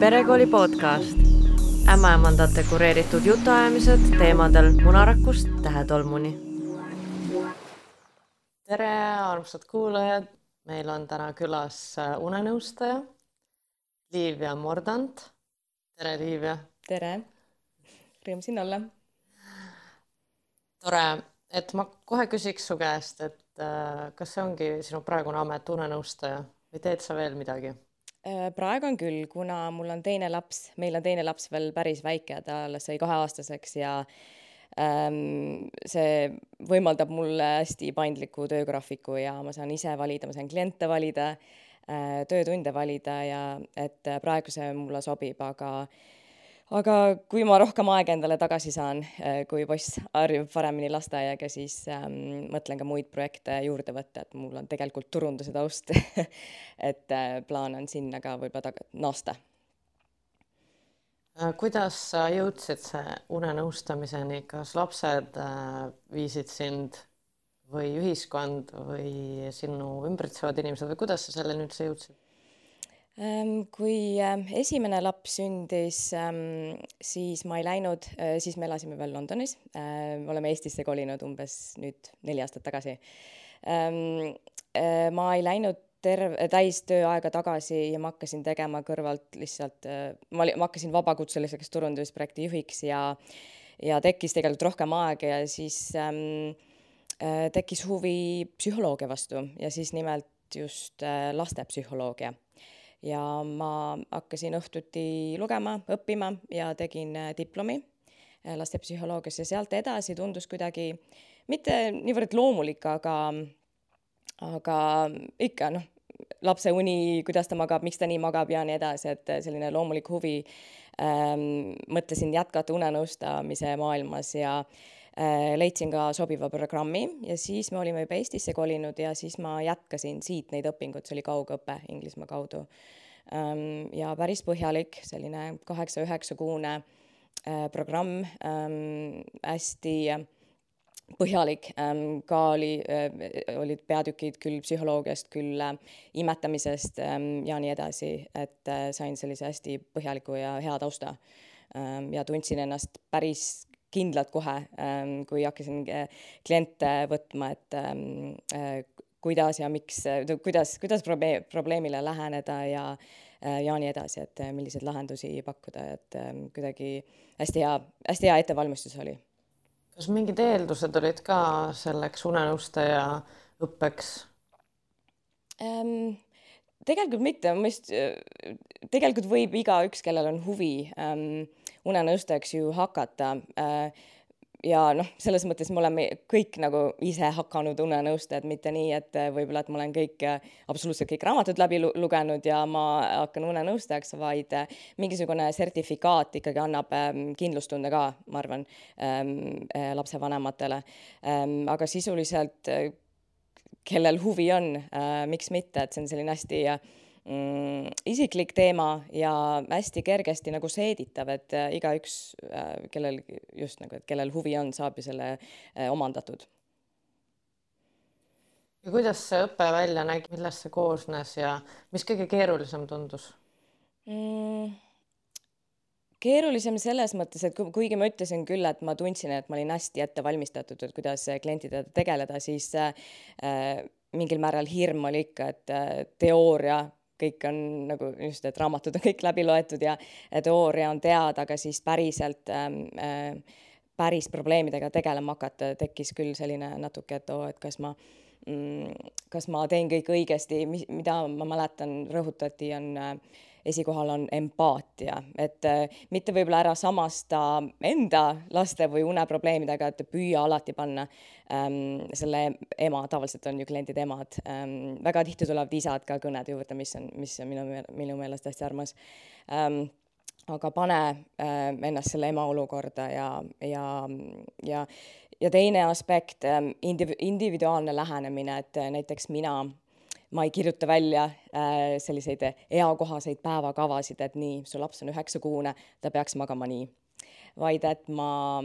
perekooli podcast. ämmaemandate kureeritud jutuajamised teemadel munarakust tähetolmuni. tere, armsad kuulajad, meil on täna külas äh, unenõustaja Liivia Mordant. tere, Liivia. tere, rõõm siin olla. tore, et ma kohe küsiks su käest, et äh, kas see ongi sinu praegune amet, unenõustaja või teed sa veel midagi? Äh, praegu on küll, kuna mul on teine laps, meil on teine laps veel päris väike, ta alles sai kaheaastaseks ja ähm, see võimaldab mulle hästi paindliku töögraafiku ja ma saan ise valida, ma saan kliente valida äh,, töötunde valida ja et praegu see mulle sobib, aga äh, aga kui ma rohkem aega endale tagasi saan, äh, kui poiss harjub paremini lasteaiaga, siis ähm, mõtlen ka muid projekte juurde võtta, et mul on tegelikult turunduse taust et äh, plaan on sinna ka võib-olla taga naasta. Äh, kuidas sa jõudsid unenõustamiseni, kas lapsed äh, viisid sind või ühiskond või sinu ümbritsevad inimesed või kuidas sa selleni üldse jõudsid? Ehm, kui ähm, esimene laps sündis, ähm, siis ma ei läinud, äh, siis me elasime veel Londonis, oleme Eestisse kolinud umbes nüüd neli aastat tagasi. Ehm, äh, ma ei läinud terve, täistööaega tagasi ja ma hakkasin tegema kõrvalt lihtsalt, ma olin, ma hakkasin vabakutseliseks turundusprojekti juhiks ja, ja tekkis tegelikult rohkem aega ja siis ähm, tekkis huvi psühholoogia vastu ja siis nimelt just lastepsühholoogia ja ma hakkasin õhtuti lugema, õppima ja tegin äh, diplomi äh, lastepsühholoogias ja sealt edasi tundus kuidagi mitte niivõrd loomulik, aga, aga ikka noh, lapse uni, kuidas ta magab, miks ta nii magab ja nii edasi, et selline loomulik huvi ähm,. mõtlesin jätkata unenõustamise maailmas ja äh, leidsin ka sobiva programmi ja siis me olime juba Eestisse kolinud ja siis ma jätkasin siit neid õpinguid, see oli kaugõpe Inglismaa kaudu ähm,. ja päris põhjalik, selline kaheksa-üheksakuune äh, programm ähm,, hästi põhjalik ähm,, ka oli äh,, olid peatükid küll psühholoogiast, küll äh, imetamisest ja nii edasi, et äh, sain sellise hästi põhjaliku ja hea tausta ja tundsin ennast päris kindlalt kohe ähm,, kui hakkasin äh, kliente võtma, et ähm, äh, kuidas ja miks, kuidas, kuidas probleem, probleemile läheneda ja ja nii edasi, et milliseid lahendusi pakkuda, et kuidagi hästi hea, hästi hea ettevalmistus oli. kas mingid eeldused olid ka selleks unenõustaja õppeks ähm,? tegelikult mitte, ma vist, tegelikult võib igaüks, kellel on huvi ähm, unenõustajaks ju hakata äh, ja noh, selles mõttes me oleme kõik nagu ise hakanud unenõustajad, mitte nii, et äh, võib-olla, et ma olen kõik, äh, absoluutselt kõik raamatud läbi lugenud ja ma hakkan unenõustajaks, vaid äh, mingisugune sertifikaat ikkagi annab ähm, kindlustunde ka, ma arvan ähm,, lapsevanematele ähm,. aga sisuliselt, kellel huvi on äh,, miks mitte, et see on selline hästi äh, mm, isiklik teema ja hästi kergesti nagu seeditav, et äh, igaüks äh,, kellel just nagu, et kellel huvi on, saab ju selle omandatud. ja kuidas see õpe välja nägi, millest see koosnes ja mis kõige keerulisem tundus mm,? keerulisem selles mõttes, et kuigi ma ütlesin küll, et ma tundsin, et ma olin hästi ette valmistatud, et kuidas klientidega tegeleda, siis äh, mingil määral hirm oli ikka, et äh, teooria kõik on nagu just, et raamatud on kõik läbi loetud ja teooria on teada, aga siis päriselt ähm, äh, päris probleemidega tegelema hakata, tekkis küll selline natuke, et oo, et kas ma mm, kas ma teen kõik õigesti, mida ma mäletan, rõhutati, on äh, esikohal on empaatia, et äh, mitte võib-olla ära samasta enda laste või uneprobleemidega, et püüa alati panna ähm, selle ema, tavaliselt on ju klientide emad ähm,, väga tihti tulevad isad ka kõnede juurde, mis on, mis on minu, minu meelest hästi armas. Ähm, aga pane äh, ennast selle ema olukorda ja, ja, ja, ja teine aspekt ähm,, indiv-, individuaalne lähenemine, et näiteks mina ma ei kirjuta välja äh, selliseid eakohaseid päevakavasid, et nii, su laps on üheksakuune, ta peaks magama nii. vaid et ma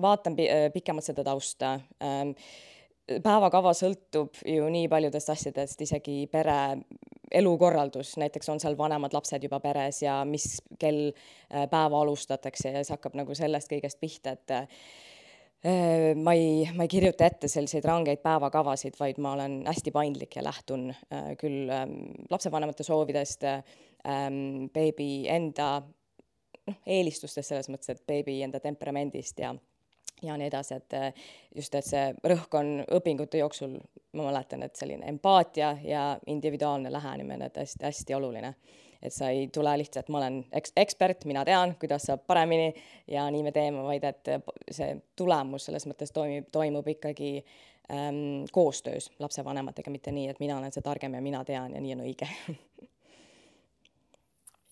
vaatan pikemalt seda tausta ähm, päevakava sõltub ju nii paljudest asjadest, isegi pere elukorraldus, näiteks on seal vanemad lapsed juba peres ja mis kell äh, päeva alustatakse ja see hakkab nagu sellest kõigest pihta, et äh, ma ei, ma ei kirjuta ette selliseid rangeid päevakavasid, vaid ma olen hästi paindlik ja lähtun äh, küll ähm, lapsevanemate soovidest, ähm, beebi enda noh, eelistustest selles mõttes, et beebi enda temperamendist ja ja nii edasi, et just, et see rõhk on õpingute jooksul, ma mäletan, et selline empaatia ja individuaalne lähenemine, et hästi-hästi oluline. Et sa ei tule lihtsalt, ma olen eks-, ekspert, mina tean, kuidas saab paremini ja nii me teeme, vaid et see tulemus selles mõttes toimib, toimub ikkagi ähm, koostöös lapsevanematega, mitte nii, et mina olen see targem ja mina tean ja nii on õige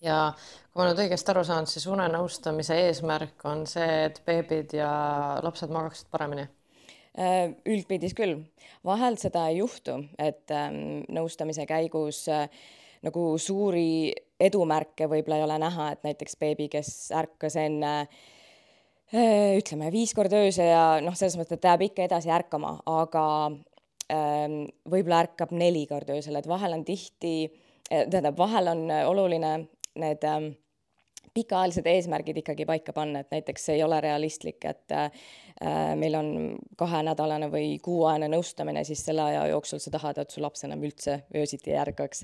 ja kui ma nüüd õigesti aru saan, siis unenõustamise eesmärk on see, et beebid ja lapsed magaksid paremini? Äh, üldpildis küll, vahel seda ei juhtu, et ähm, nõustamise käigus äh, nagu suuri edumärke võib-olla ei ole näha, et näiteks beebi, kes ärkas enne äh, ütleme viis korda öösel ja noh, selles mõttes, et ta jääb ikka edasi ärkama, aga ähm, võib-olla ärkab neli korda öösel, et vahel on tihti, tähendab, vahel on oluline need ähm, pikaajalised eesmärgid ikkagi paika panna, et näiteks ei ole realistlik, et äh, meil on kahenädalane või kuuajane nõustamine, siis selle aja jooksul sa tahad, et su laps enam üldse öösiti ei ärkaks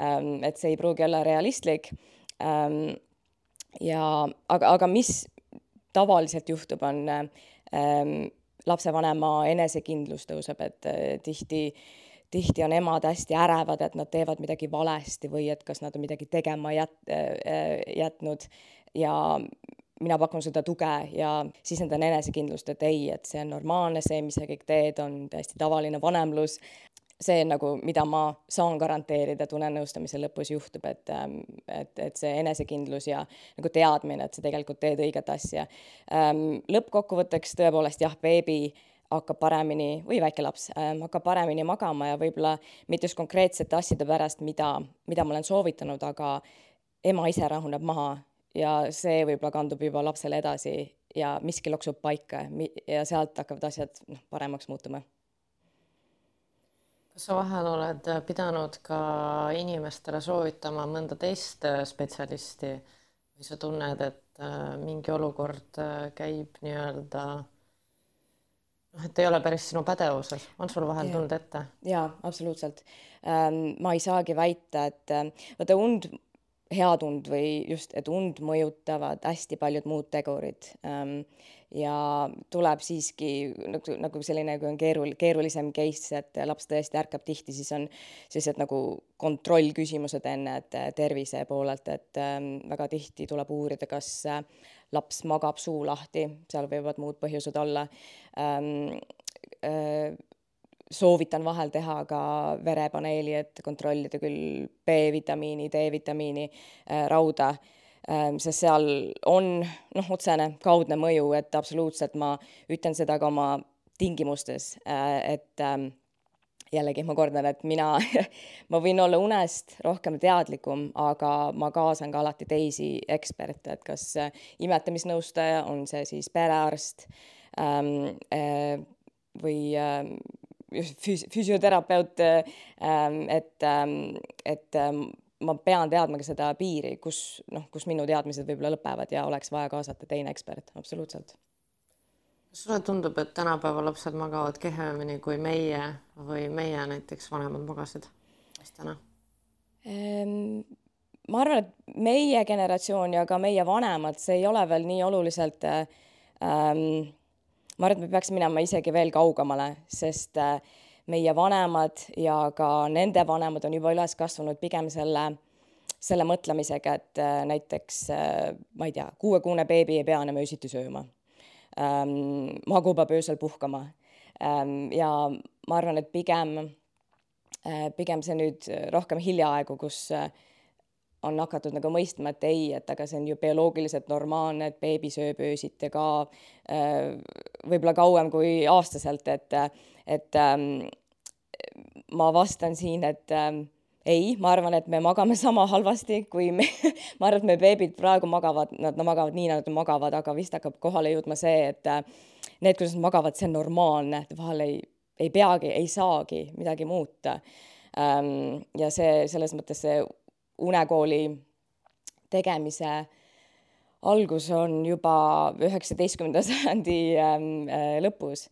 ähm,. et see ei pruugi olla realistlik ähm,. ja aga, aga mis tavaliselt juhtub, on ähm, lapsevanema enesekindlus tõuseb, et äh, tihti äh, tihti on emad hästi ärevad, et nad teevad midagi valesti või et kas nad on midagi tegema jät-, äh, jätnud ja mina pakun seda tuge ja sisendan enesekindlust, et ei, et see on normaalne, see, mis sa kõik teed, on täiesti tavaline vanemlus. see on nagu, mida ma saan garanteerida, tunnenõustamise lõpus juhtub, et, ähm, et, et see enesekindlus ja nagu teadmine, et sa tegelikult teed õiget asja. Ähm, lõppkokkuvõtteks tõepoolest jah, beebi hakkab paremini või väike laps ähm, hakkab paremini magama ja võib-olla mitte just konkreetsete asjade pärast, mida, mida ma olen soovitanud, aga ema ise rahuneb maha ja see võib-olla kandub juba lapsele edasi ja miski loksub paika ja sealt hakkavad asjad noh, paremaks muutuma. kas sa vahel oled pidanud ka inimestele soovitama mõnda teist spetsialisti või sa tunned, et äh, mingi olukord äh, käib nii-öelda noh, et ei ole päris sinu pädevuses, on sul vahel tulnud ette? jaa, absoluutselt ähm,. ma ei saagi väita, et vaata und, hea tund või just, et und mõjutavad hästi paljud muud tegurid ähm, ja tuleb siiski nagu, nagu selline, kui on keerul-, keerulisem case, et laps tõesti ärkab tihti, siis on sellised nagu kontrollküsimused enne, et tervise poolelt, et ähm, väga tihti tuleb uurida, kas äh, laps magab suu lahti, seal võivad muud põhjused olla ähm,. Äh, soovitan vahel teha ka verepaneeli, et kontrollida küll B-vitamiini, D-vitamiini äh,, rauda äh,, sest seal on noh, otsene kaudne mõju, et absoluutselt ma ütlen seda ka oma tingimustes äh,, et äh, jällegi ma kordan, et mina ma võin olla unest rohkem teadlikum, aga ma kaasan ka alati teisi eksperte, et kas äh, imetamisnõustaja, on see siis perearst ähm, äh, või äh, füs-, füsioterapeut ähm,, et ähm,, et ähm, ma pean teadma ka seda piiri, kus noh, kus minu teadmised võib-olla lõpevad ja oleks vaja kaasata teine ekspert, absoluutselt kas sulle tundub, et tänapäeva lapsed magavad kehvemini kui meie või meie näiteks vanemad magasid lastena ehm,? ma arvan, et meie generatsioon ja ka meie vanemad, see ei ole veel nii oluliselt ähm,. Ma arvan, et me peaks minema isegi veel kaugemale, sest äh, meie vanemad ja ka nende vanemad on juba üles kasvanud pigem selle selle mõtlemisega, et äh, näiteks äh, ma ei tea, kuuekuune beebi ei pea enam öösiti sööma ähm, Magu peab öösel puhkama ähm,. ja ma arvan, et pigem pigem see nüüd rohkem hiljaaegu, kus on hakatud nagu mõistma, et ei, et aga see on ju bioloogiliselt normaalne, et beebi sööb öösiti ka äh, võib-olla kauem kui aastaselt, et, et ähm, ma vastan siin, et ähm, ei, ma arvan, et me magame sama halvasti, kui me ma arvan, et meie beebid praegu magavad, nad no, magavad nii, nad magavad, aga vist hakkab kohale jõudma see, et äh, need, kuidas nad magavad, see on normaalne, vahel ei, ei peagi, ei saagi midagi muuta ähm,. ja see selles mõttes see unekooli tegemise algus on juba üheksateistkümnenda sajandi ähm, äh, lõpus,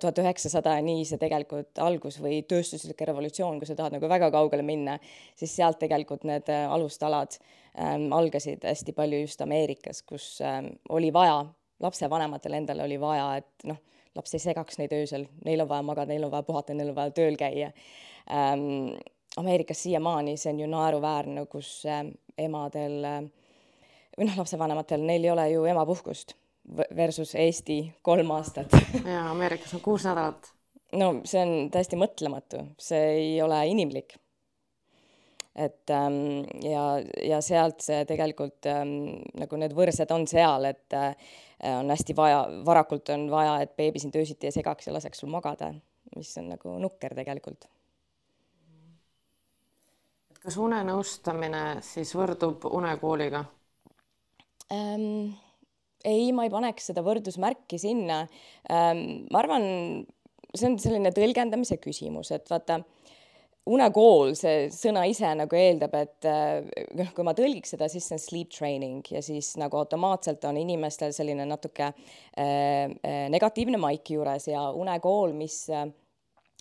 tuhat üheksasada, nii see tegelikult algus või tööstuslik revolutsioon, kui sa tahad nagu väga kaugele minna, siis sealt tegelikult need äh, alustalad ähm, algasid hästi palju just Ameerikas, kus ähm, oli vaja, lapsevanematel endal oli vaja, et noh, laps ei segaks neid öösel, neil on vaja magada, neil on vaja puhata, neil on vaja tööl käia. Ameerikas siiamaani see on ju naeruväärne, kus äh, emadel äh, või noh, lapsevanematel, neil ei ole ju emapuhkust versus Eesti kolm aastat ja Ameerikas on kuus nädalat. no see on täiesti mõtlematu, see ei ole inimlik. et ähm, ja, ja sealt see tegelikult ähm, nagu need võrsed on seal, et äh, on hästi vaja, varakult on vaja, et beebi sind öösiti ei segaks ja laseks sul magada, mis on nagu nukker tegelikult. kas unenõustamine siis võrdub unekooliga? Ähm,? ei, ma ei paneks seda võrdusmärki sinna ähm,. ma arvan, see on selline tõlgendamise küsimus, et vaata unekool, see sõna ise nagu eeldab, et noh, kui ma tõlgiks seda, siis see on sleep training ja siis nagu automaatselt on inimestel selline natuke äh, negatiivne maik juures ja unekool, mis äh,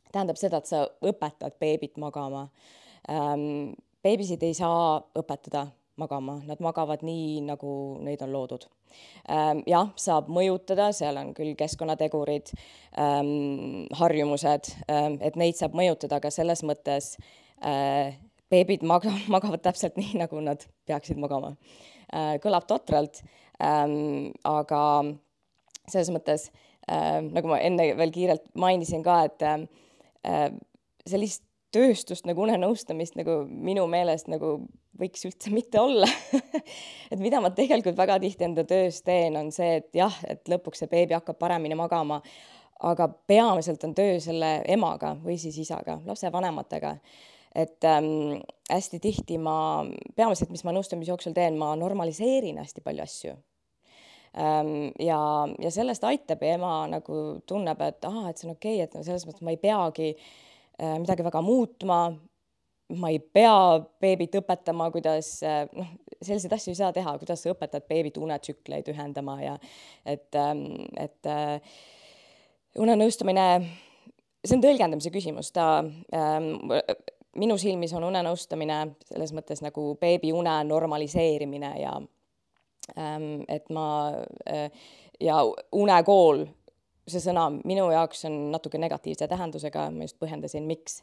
tähendab seda, et sa õpetad beebit magama ähm,. beebisid ei saa õpetada magama, nad magavad nii, nagu neid on loodud. Ähm, jah, saab mõjutada, seal on küll keskkonnategurid, ähm, harjumused, ähm, et neid saab mõjutada, aga selles mõttes äh, beebid maga-, magavad täpselt nii, nagu nad peaksid magama. Äh, kõlab totralt, aga selles mõttes, äh, nagu ma enne veel kiirelt mainisin ka, et sellist tööstust nagu unenõustamist nagu minu meelest nagu võiks üldse mitte olla et mida ma tegelikult väga tihti enda töös teen, on see, et jah, et lõpuks see beebi hakkab paremini magama, aga peamiselt on töö selle emaga või siis isaga, lapsevanematega. et ähm, hästi tihti ma, peamiselt, mis ma nõustamise jooksul teen, ma normaliseerin hästi palju asju ähm, ja, ja sellest aitab ja ema nagu tunneb, et aa, et see on okei okay,, et no selles mõttes ma ei peagi äh, midagi väga muutma, ma ei pea beebit õpetama, kuidas noh, selliseid asju ei saa teha, kuidas sa õpetad beebit unetsükleid ühendama ja et, ähm, et äh, unenõustamine, see on tõlgendamise küsimus, ta ähm, minu silmis on unenõustamine selles mõttes nagu beebi une normaliseerimine ja ähm, et ma äh, ja unekool see sõna minu jaoks on natuke negatiivse tähendusega, ma just põhjendasin, miks.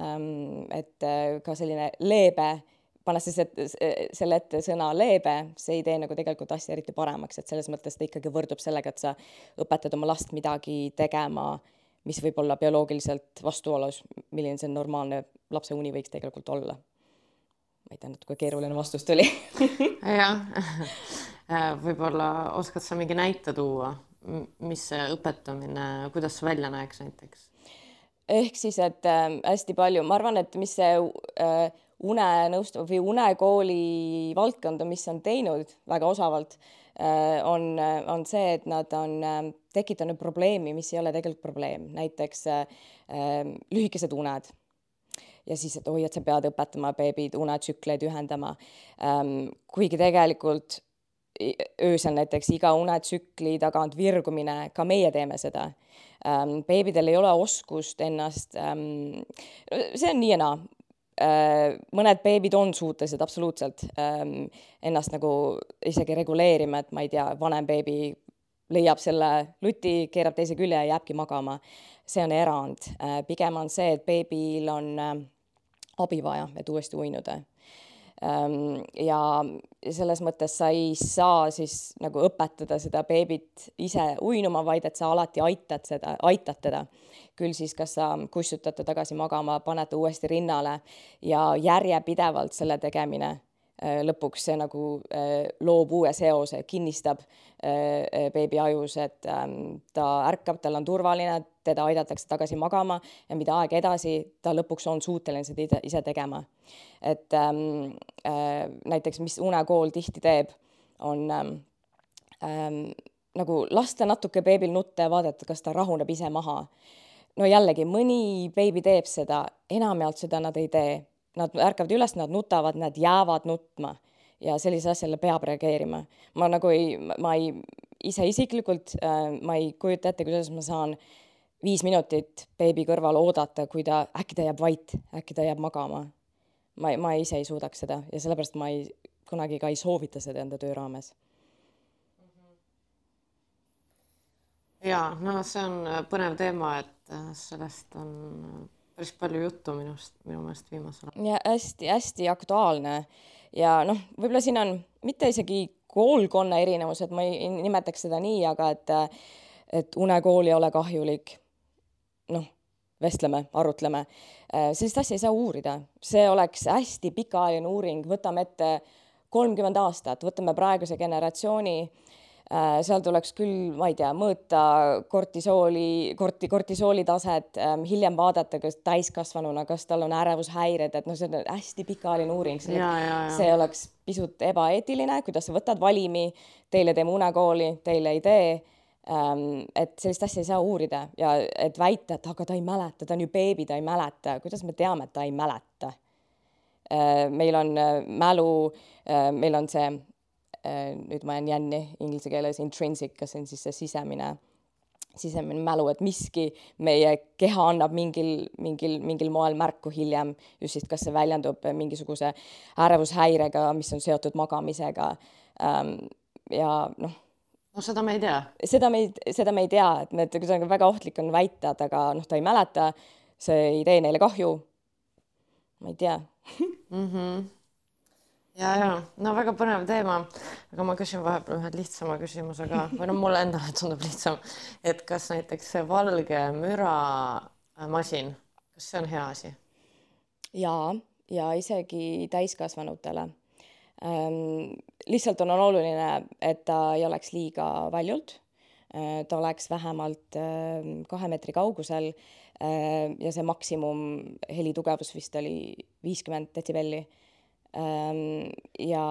Ähm, et äh, ka selline leebe, pannes siis ette, selle ette sõna leebe, see ei tee nagu tegelikult asja eriti paremaks, et selles mõttes ta ikkagi võrdub sellega, et sa õpetad oma last midagi tegema, mis võib olla bioloogiliselt vastuolus, milline see normaalne lapse uni võiks tegelikult olla. ma ei tea, natuke keeruline vastus tuli jah, võib-olla oskad sa mingi näite tuua mis see õpetamine, kuidas see välja näeks näiteks? ehk siis, et äh, hästi palju, ma arvan, et mis see äh, unenõust- või unekooli valdkond on, mis on teinud väga osavalt äh,, on, on see, et nad on äh, tekitanud probleemi, mis ei ole tegelikult probleem, näiteks äh, äh, lühikesed uned ja siis, et oi, et sa pead õpetama beebid unetsükleid ühendama ähm,. kuigi tegelikult öösel näiteks iga unetsükli tagant virgumine, ka meie teeme seda ähm,. beebidel ei ole oskust ennast ähm,, see on nii ja naa äh,. mõned beebid on suutelised absoluutselt ähm, ennast nagu isegi reguleerima, et ma ei tea, vanem beebi leiab selle luti, keerab teise külje ja jääbki magama. see on erand äh,, pigem on see, et beebil on äh, abi vaja, et uuesti uinuda ja selles mõttes sa ei saa siis nagu õpetada seda beebit ise uinuma, vaid et sa alati aitad seda, aitad teda. küll siis, kas sa kussutad ta tagasi magama, paned ta uuesti rinnale ja järjepidevalt selle tegemine Äh, lõpuks see nagu äh, loob uue seose, kinnistab äh, beebi ajus, et ähm, ta ärkab, tal on turvaline, teda aidatakse tagasi magama ja mida aeg edasi, ta lõpuks on suuteline seda ise, tegema. et ähm, äh, näiteks, mis unekool tihti teeb, on ähm, ähm, nagu lasta natuke beebil nutta ja vaadata, kas ta rahuneb ise maha no jällegi, mõni beebi teeb seda, enamjaolt seda nad ei tee. Nad ärkavad üles, nad nutavad, nad jäävad nutma ja sellisele asjale peab reageerima. ma nagu ei, ma ei, ise isiklikult äh, ma ei kujuta ette, kuidas ma saan viis minutit beebi kõrval oodata, kui ta, äkki ta jääb vait, äkki ta jääb magama. ma, ma ise ei suudaks seda ja sellepärast ma ei, kunagi ka ei soovita seda enda töö raames jaa, no see on äh, põnev teema, et äh, sellest on äh, päris palju juttu minust, minu meelest viimasel ajal. ja hästi-hästi aktuaalne ja noh, võib-olla siin on mitte isegi koolkonna erinevused, ma ei nimetaks seda nii, aga et, et unekool ei ole kahjulik. Vestleme, arutleme. sellist asja ei saa uurida, see oleks hästi pikaajaline uuring, võtame ette kolmkümmend aastat, võtame praeguse generatsiooni. Äh, seal tuleks küll, ma ei tea, mõõta kortisooli, korti, kortisooli taset, ähm, hiljem vaadata, kas täiskasvanuna, kas tal on ärevushäired, et noh, see on hästi pikaajaline uuring, see oleks pisut ebaeetiline, kuidas sa võtad valimi, teile teeme unekooli, teile ei tee et sellist asja ei saa uurida ja et väita, et aga ta ei mäleta, ta on ju beebi, ta ei mäleta, kuidas me teame, et ta ei mäleta? Äh, meil on äh, mälu, meil on see Äh, nüüd ma jään jänni inglise keeles intrinsic, kas see on siis see sisemine, sisemine mälu, et miski meie keha annab mingil, mingil, mingil moel märku hiljem, just siis kas see väljendub mingisuguse ärevushäirega, mis on seotud magamisega. Ähm, ja noh, no seda me ei tea. seda me ei, seda me ei tea, et need, kuidagi väga ohtlik on väita, et aga noh, ta ei mäleta, see ei tee neile kahju. ma ei tea mm. -hmm ja, ja no väga põnev teema, aga ma küsin vahepeal ühe lihtsama küsimuse ka või no mulle endale tundub lihtsam, et kas näiteks see valge müramasin, kas see on hea asi? ja, ja isegi täiskasvanutele. Lihtsalt on oluline, et ta ei oleks liiga valjult äh,. ta oleks vähemalt äh, kahe meetri kaugusel ja see maksimum helitugevus vist oli viiskümmend detsibelli Ehm, ja,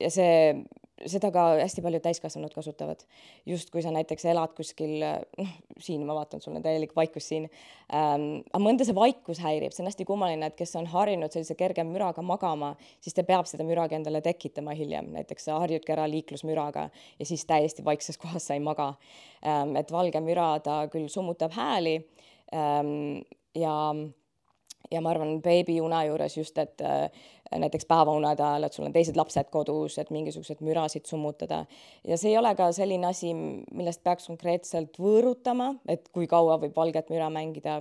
ja see, seda ka hästi paljud täiskasvanud kasutavad. just kui sa näiteks elad kuskil, noh, siin ma vaatan, sul on täielik vaikus siin ähm,, aga mõnda see vaikus häirib, see on hästi kummaline, et kes on harjunud sellise kerge müraga magama, siis ta peab seda müragi endale tekitama hiljem, näiteks sa harjudki ära liiklusmüraga ja siis täiesti vaikses kohas sa ei maga ähm,. et valge müra, ta küll summutab hääli ähm, ja ja ma arvan, beebiune juures just, et äh, näiteks päevaunede ajal, et sul on teised lapsed kodus, et mingisuguseid mürasid summutada. ja see ei ole ka selline asi, millest peaks konkreetselt võõrutama, et kui kaua võib valget müra mängida,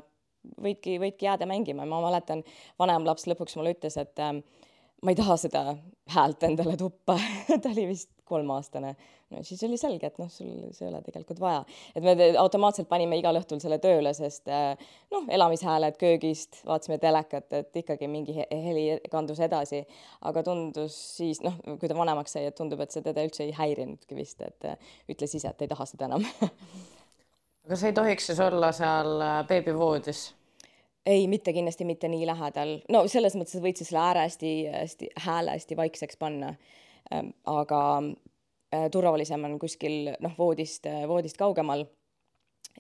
võidki, võidki jääda mängima, ma mäletan, vanem laps lõpuks mulle ütles, et äh, ma ei taha seda häält endale tuppa ta oli vist kolmeaastane. No siis oli selge, et noh, sul see ei ole tegelikult vaja. et me automaatselt panime igal õhtul selle tööle, sest äh, noh, elamishääled köögist, vaatasime telekat, et ikkagi mingi heli kandus edasi. aga tundus siis noh, kui ta vanemaks sai, et tundub, et see teda üldse ei häirinudki vist, et äh, ütles ise, et ei taha seda enam aga see ei tohiks siis olla seal äh, beebivoodis? ei, mitte kindlasti mitte nii lähedal, no selles mõttes, et võid siis selle ääre hästi, hästi hääle hästi vaikseks panna. Ähm, aga turvalisem on kuskil noh, voodist, voodist kaugemal.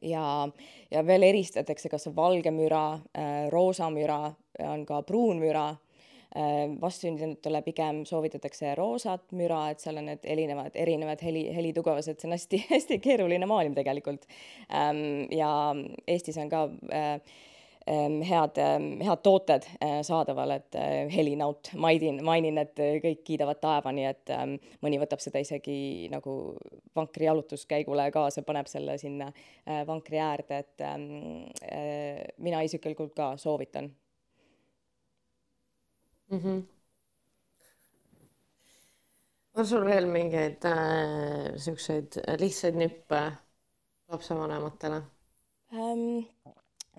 ja, ja veel eristatakse, kas valge müra, äh, roosa müra, on ka pruun müra äh, vastsündinutele pigem soovitatakse roosat müra, et seal on need erinevad, erinevad heli, helitugevused, see on hästi-hästi keeruline maailm tegelikult. Ähm, ja Eestis on ka äh, head, head tooted eh, saadaval, et eh, helinaut, mainin, mainin, et eh, kõik kiidavad taevani, et mõni võtab seda isegi nagu vankri jalutuskäigule kaasa, paneb selle sinna vankri äärde, et mina isiklikult ka soovitan mm. -hmm. on sul veel mingeid äh, siukseid lihtsaid nippe lapsevanematele ähm,?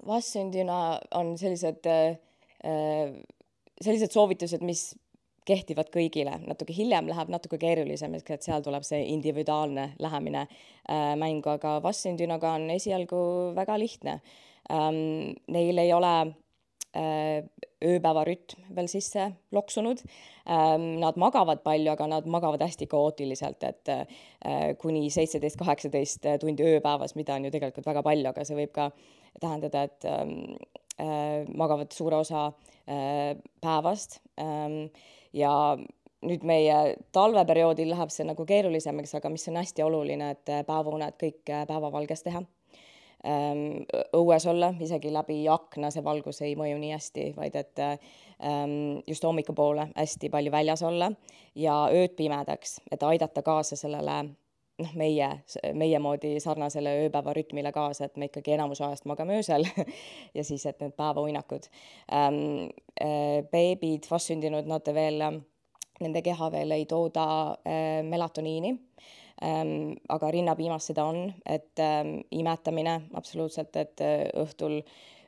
Vastsündina on sellised, äh, sellised soovitused, mis kehtivad kõigile, natuke hiljem läheb natuke keerulisemaks, et seal tuleb see individuaalne lähemine äh, mängu, aga vastsündinaga on esialgu väga lihtne. Ähm, neil ei ole ööpäevarütm veel sisse loksunud. Nad magavad palju, aga nad magavad hästi kaootiliselt, et kuni seitseteist, kaheksateist tundi ööpäevas, mida on ju tegelikult väga palju, aga see võib ka tähendada, et magavad suure osa päevast ja nüüd meie talveperioodil läheb see nagu keerulisemaks, aga mis on hästi oluline, et päevauned kõik päevavalges teha. Õues olla, isegi läbi akna see valgus ei mõju nii hästi, vaid et just hommikupoole hästi palju väljas olla ja ööd pimedaks, et aidata kaasa sellele noh, meie, meie moodi sarnasele ööpäevarütmile kaasa, et me ikkagi enamus ajast magame öösel ja siis, et need päevauinakud ähm,. beebid, vastsündinud, nad veel nende keha veel ei tooda äh, melatoniini ähm,. Aga rinnapiimas seda on, et ähm, imetamine absoluutselt, et äh, õhtul,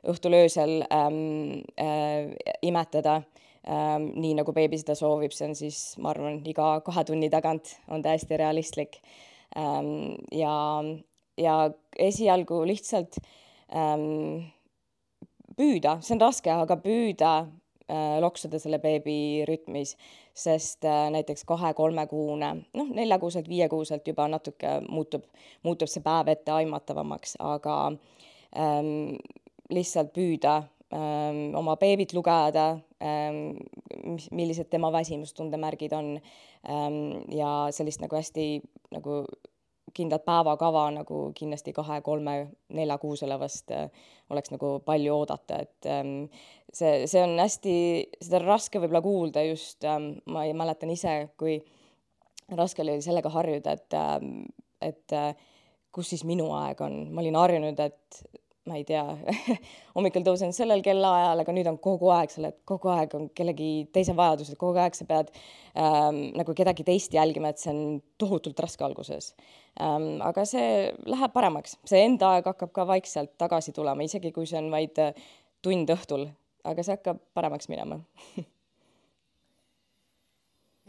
õhtul öösel ähm, äh, imetada ähm, nii nagu beebi seda soovib, see on siis, ma arvan, iga kahe tunni tagant on täiesti realistlik ähm,. ja, ja esialgu lihtsalt ähm, püüda, see on raske, aga püüda Äh, loksuda selle beebi rütmis, sest äh, näiteks kahe-kolmekuune, noh, neljakuuselt, viiekuuselt juba natuke muutub, muutub see päev etteaimatavamaks, aga ähm, lihtsalt püüda ähm, oma beebit lugeda ähm,, mis, millised tema väsimustunde märgid on ähm, ja sellist nagu hästi nagu kindlat päevakava nagu kindlasti kahe-kolme-neljakuusele vast äh, oleks nagu palju oodata, et ähm, see, see on hästi, seda on raske võib-olla kuulda just ähm,, ma mäletan ise, kui raske oli sellega harjuda, et ähm,, et äh, kus siis minu aeg on, ma olin harjunud, et ma ei tea hommikul tõusen sellel kellaajal, aga nüüd on kogu aeg, sa oled kogu aeg on kellegi teise vajadused, kogu aeg sa pead ähm, nagu kedagi teist jälgima, et see on tohutult raske alguses ähm,. aga see läheb paremaks, see enda aeg hakkab ka vaikselt tagasi tulema, isegi kui see on vaid äh, tund õhtul, aga see hakkab paremaks minema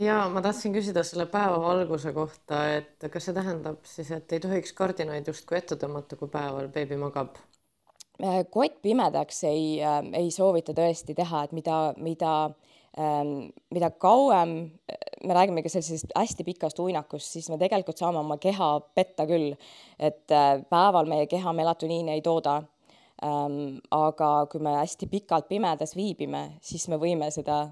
ja ma tahtsin küsida selle päevavalguse kohta, et kas see tähendab siis, et ei tohiks kardinaid justkui ette tõmmata, kui päeval beebi magab? Äh, kott pimedaks ei, äh, ei soovita tõesti teha, et mida, mida, ähm, mida kauem äh, me räägimegi sellisest hästi pikast uinakust, siis me tegelikult saame oma keha petta küll. et päeval meie keha melatoniini ei tooda. Ähm, aga kui me hästi pikalt pimedas viibime, siis me võime seda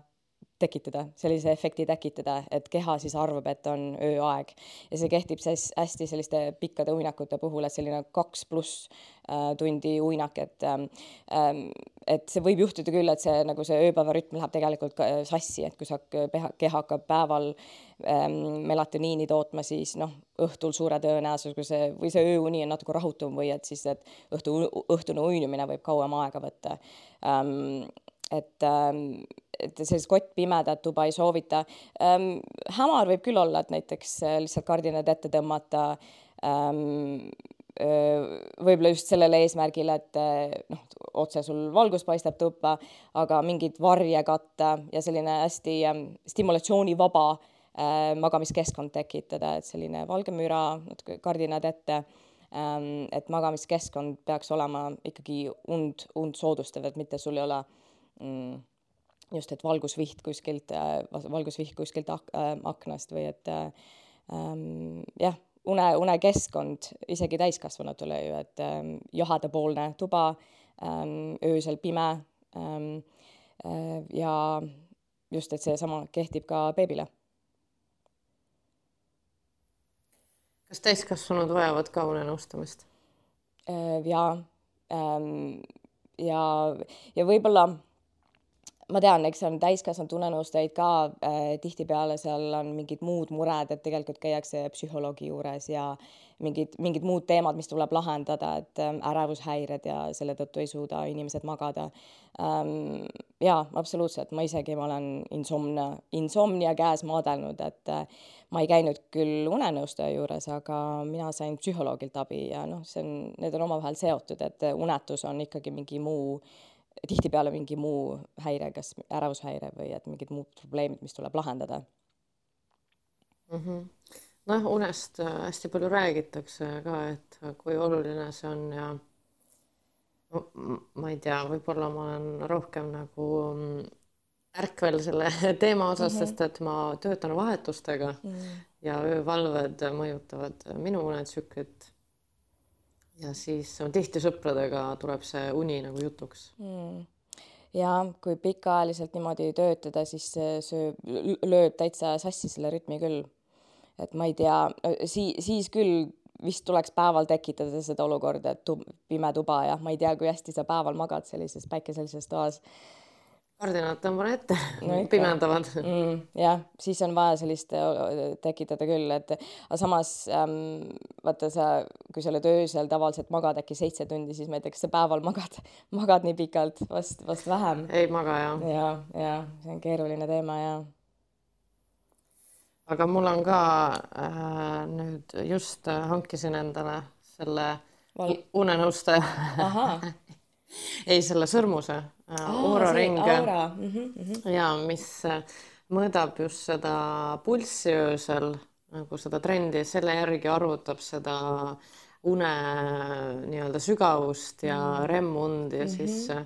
tekitada, sellise efekti tekitada, et keha siis arvab, et on ööaeg. ja see kehtib siis hästi selliste pikkade uinakute puhul, et selline kaks pluss äh, tundi uinak, et ähm, ähm, et see võib juhtuda küll, et see nagu see ööpäevarütm läheb tegelikult äh, sassi, et kui sa keha hakkab päeval ähm, melatoniini tootma, siis noh, õhtul suure tõenäosusega see või see ööuni on natuke rahutum või et siis, et õhtu, õhtune uinumine võib kauem aega võtta ähm, et ähm, et sellist kottpimedat tuba ei soovita ähm,. hämar võib küll olla, et näiteks äh, lihtsalt kardinad ette tõmmata ähm, võib-olla just sellele eesmärgile, et äh, noh, otse sul valgus paistab tuppa, aga mingit varje katta ja selline hästi ähm, stimulatsioonivaba äh, magamiskeskkond tekitada, et selline valge müra, natuke kardinad ette ähm,. et magamiskeskkond peaks olema ikkagi und, und soodustav, et mitte sul ei ole mm, just, et valgusviht kuskilt, äh, valgusviht kuskilt ak-, äh, aknast või et äh, ähm, jah, une, unekeskkond isegi täiskasvanutele ju, et ähm, jahadapoolne tuba ähm,, öösel pime ähm, äh, ja just, et seesama kehtib ka beebile. kas täiskasvanud vajavad ka unenõustamist äh,? jaa ähm,, ja, ja võib-olla ma tean, eks on täiskasvanud unenõustajaid ka äh, tihtipeale seal on mingid muud mured, et tegelikult käiakse psühholoogi juures ja mingid, mingid muud teemad, mis tuleb lahendada, et äh, ärevushäired ja selle tõttu ei suuda inimesed magada ähm,. jaa, absoluutselt, ma isegi, ma olen insomnia, insomnia käes maadelnud, et äh, ma ei käinud küll unenõustaja juures, aga mina sain psühholoogilt abi ja noh, see on, need on omavahel seotud, et unetus on ikkagi mingi muu äh, tihtipeale mingi muu häire, kas ärevushäire või et mingid muud probleemid, mis tuleb lahendada mm. -hmm. noh, unest äh, hästi palju räägitakse ka, et kui oluline see on ja ma ei tea, võib-olla ma olen rohkem nagu mm, ärkvel selle teema osas mm, -hmm. sest et ma töötan vahetustega mm -hmm. ja öövalved mõjutavad minu unetsüklit. Ja siis tihti sõpradega tuleb see uni nagu jutuks. Mm. Ja kui pikaajaliselt niimoodi töötada, siis see lööb täitsa sassi selle rütmi küll. et ma ei tea, sii-, siis küll vist tuleks päeval tekitada seda olukorda, et tub, pime tuba ja ma ei tea, kui hästi sa päeval magad sellises päikeselises toas kardinad tõmban ette no, pimendavad mm,. jah, siis on vaja sellist tekitada küll, et aga samas ähm, vaata sa, kui sa oled öösel tavaliselt magad äkki seitse tundi, siis näiteks sa päeval magad, magad nii pikalt, vast, vast vähem. ei maga jah. ja, ja see on keeruline teema ja aga mul on ka äh, nüüd just äh, hankisin endale selle Val... unenõustaja ei, selle sõrmuse äh, Aura ring. Mm -hmm. ja mis äh, mõõdab just seda pulssi öösel nagu seda trendi, selle järgi arvutab seda une nii-öelda sügavust ja mm -hmm. REM-und ja mm -hmm. siis äh,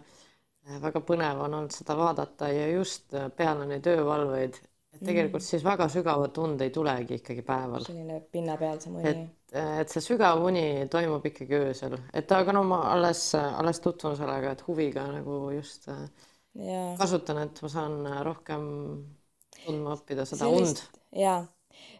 väga põnev on olnud seda vaadata ja just peale neid öövalveid et tegelikult mm. siis väga sügavat und ei tulegi ikkagi päeval. selline pinnapealsem uni. et, et see sügav uni toimub ikkagi öösel, et aga no ma alles, alles tutvun sellega, et huviga nagu just äh, ja. kasutan, et ma saan rohkem tundma õppida seda Sellist, und. jaa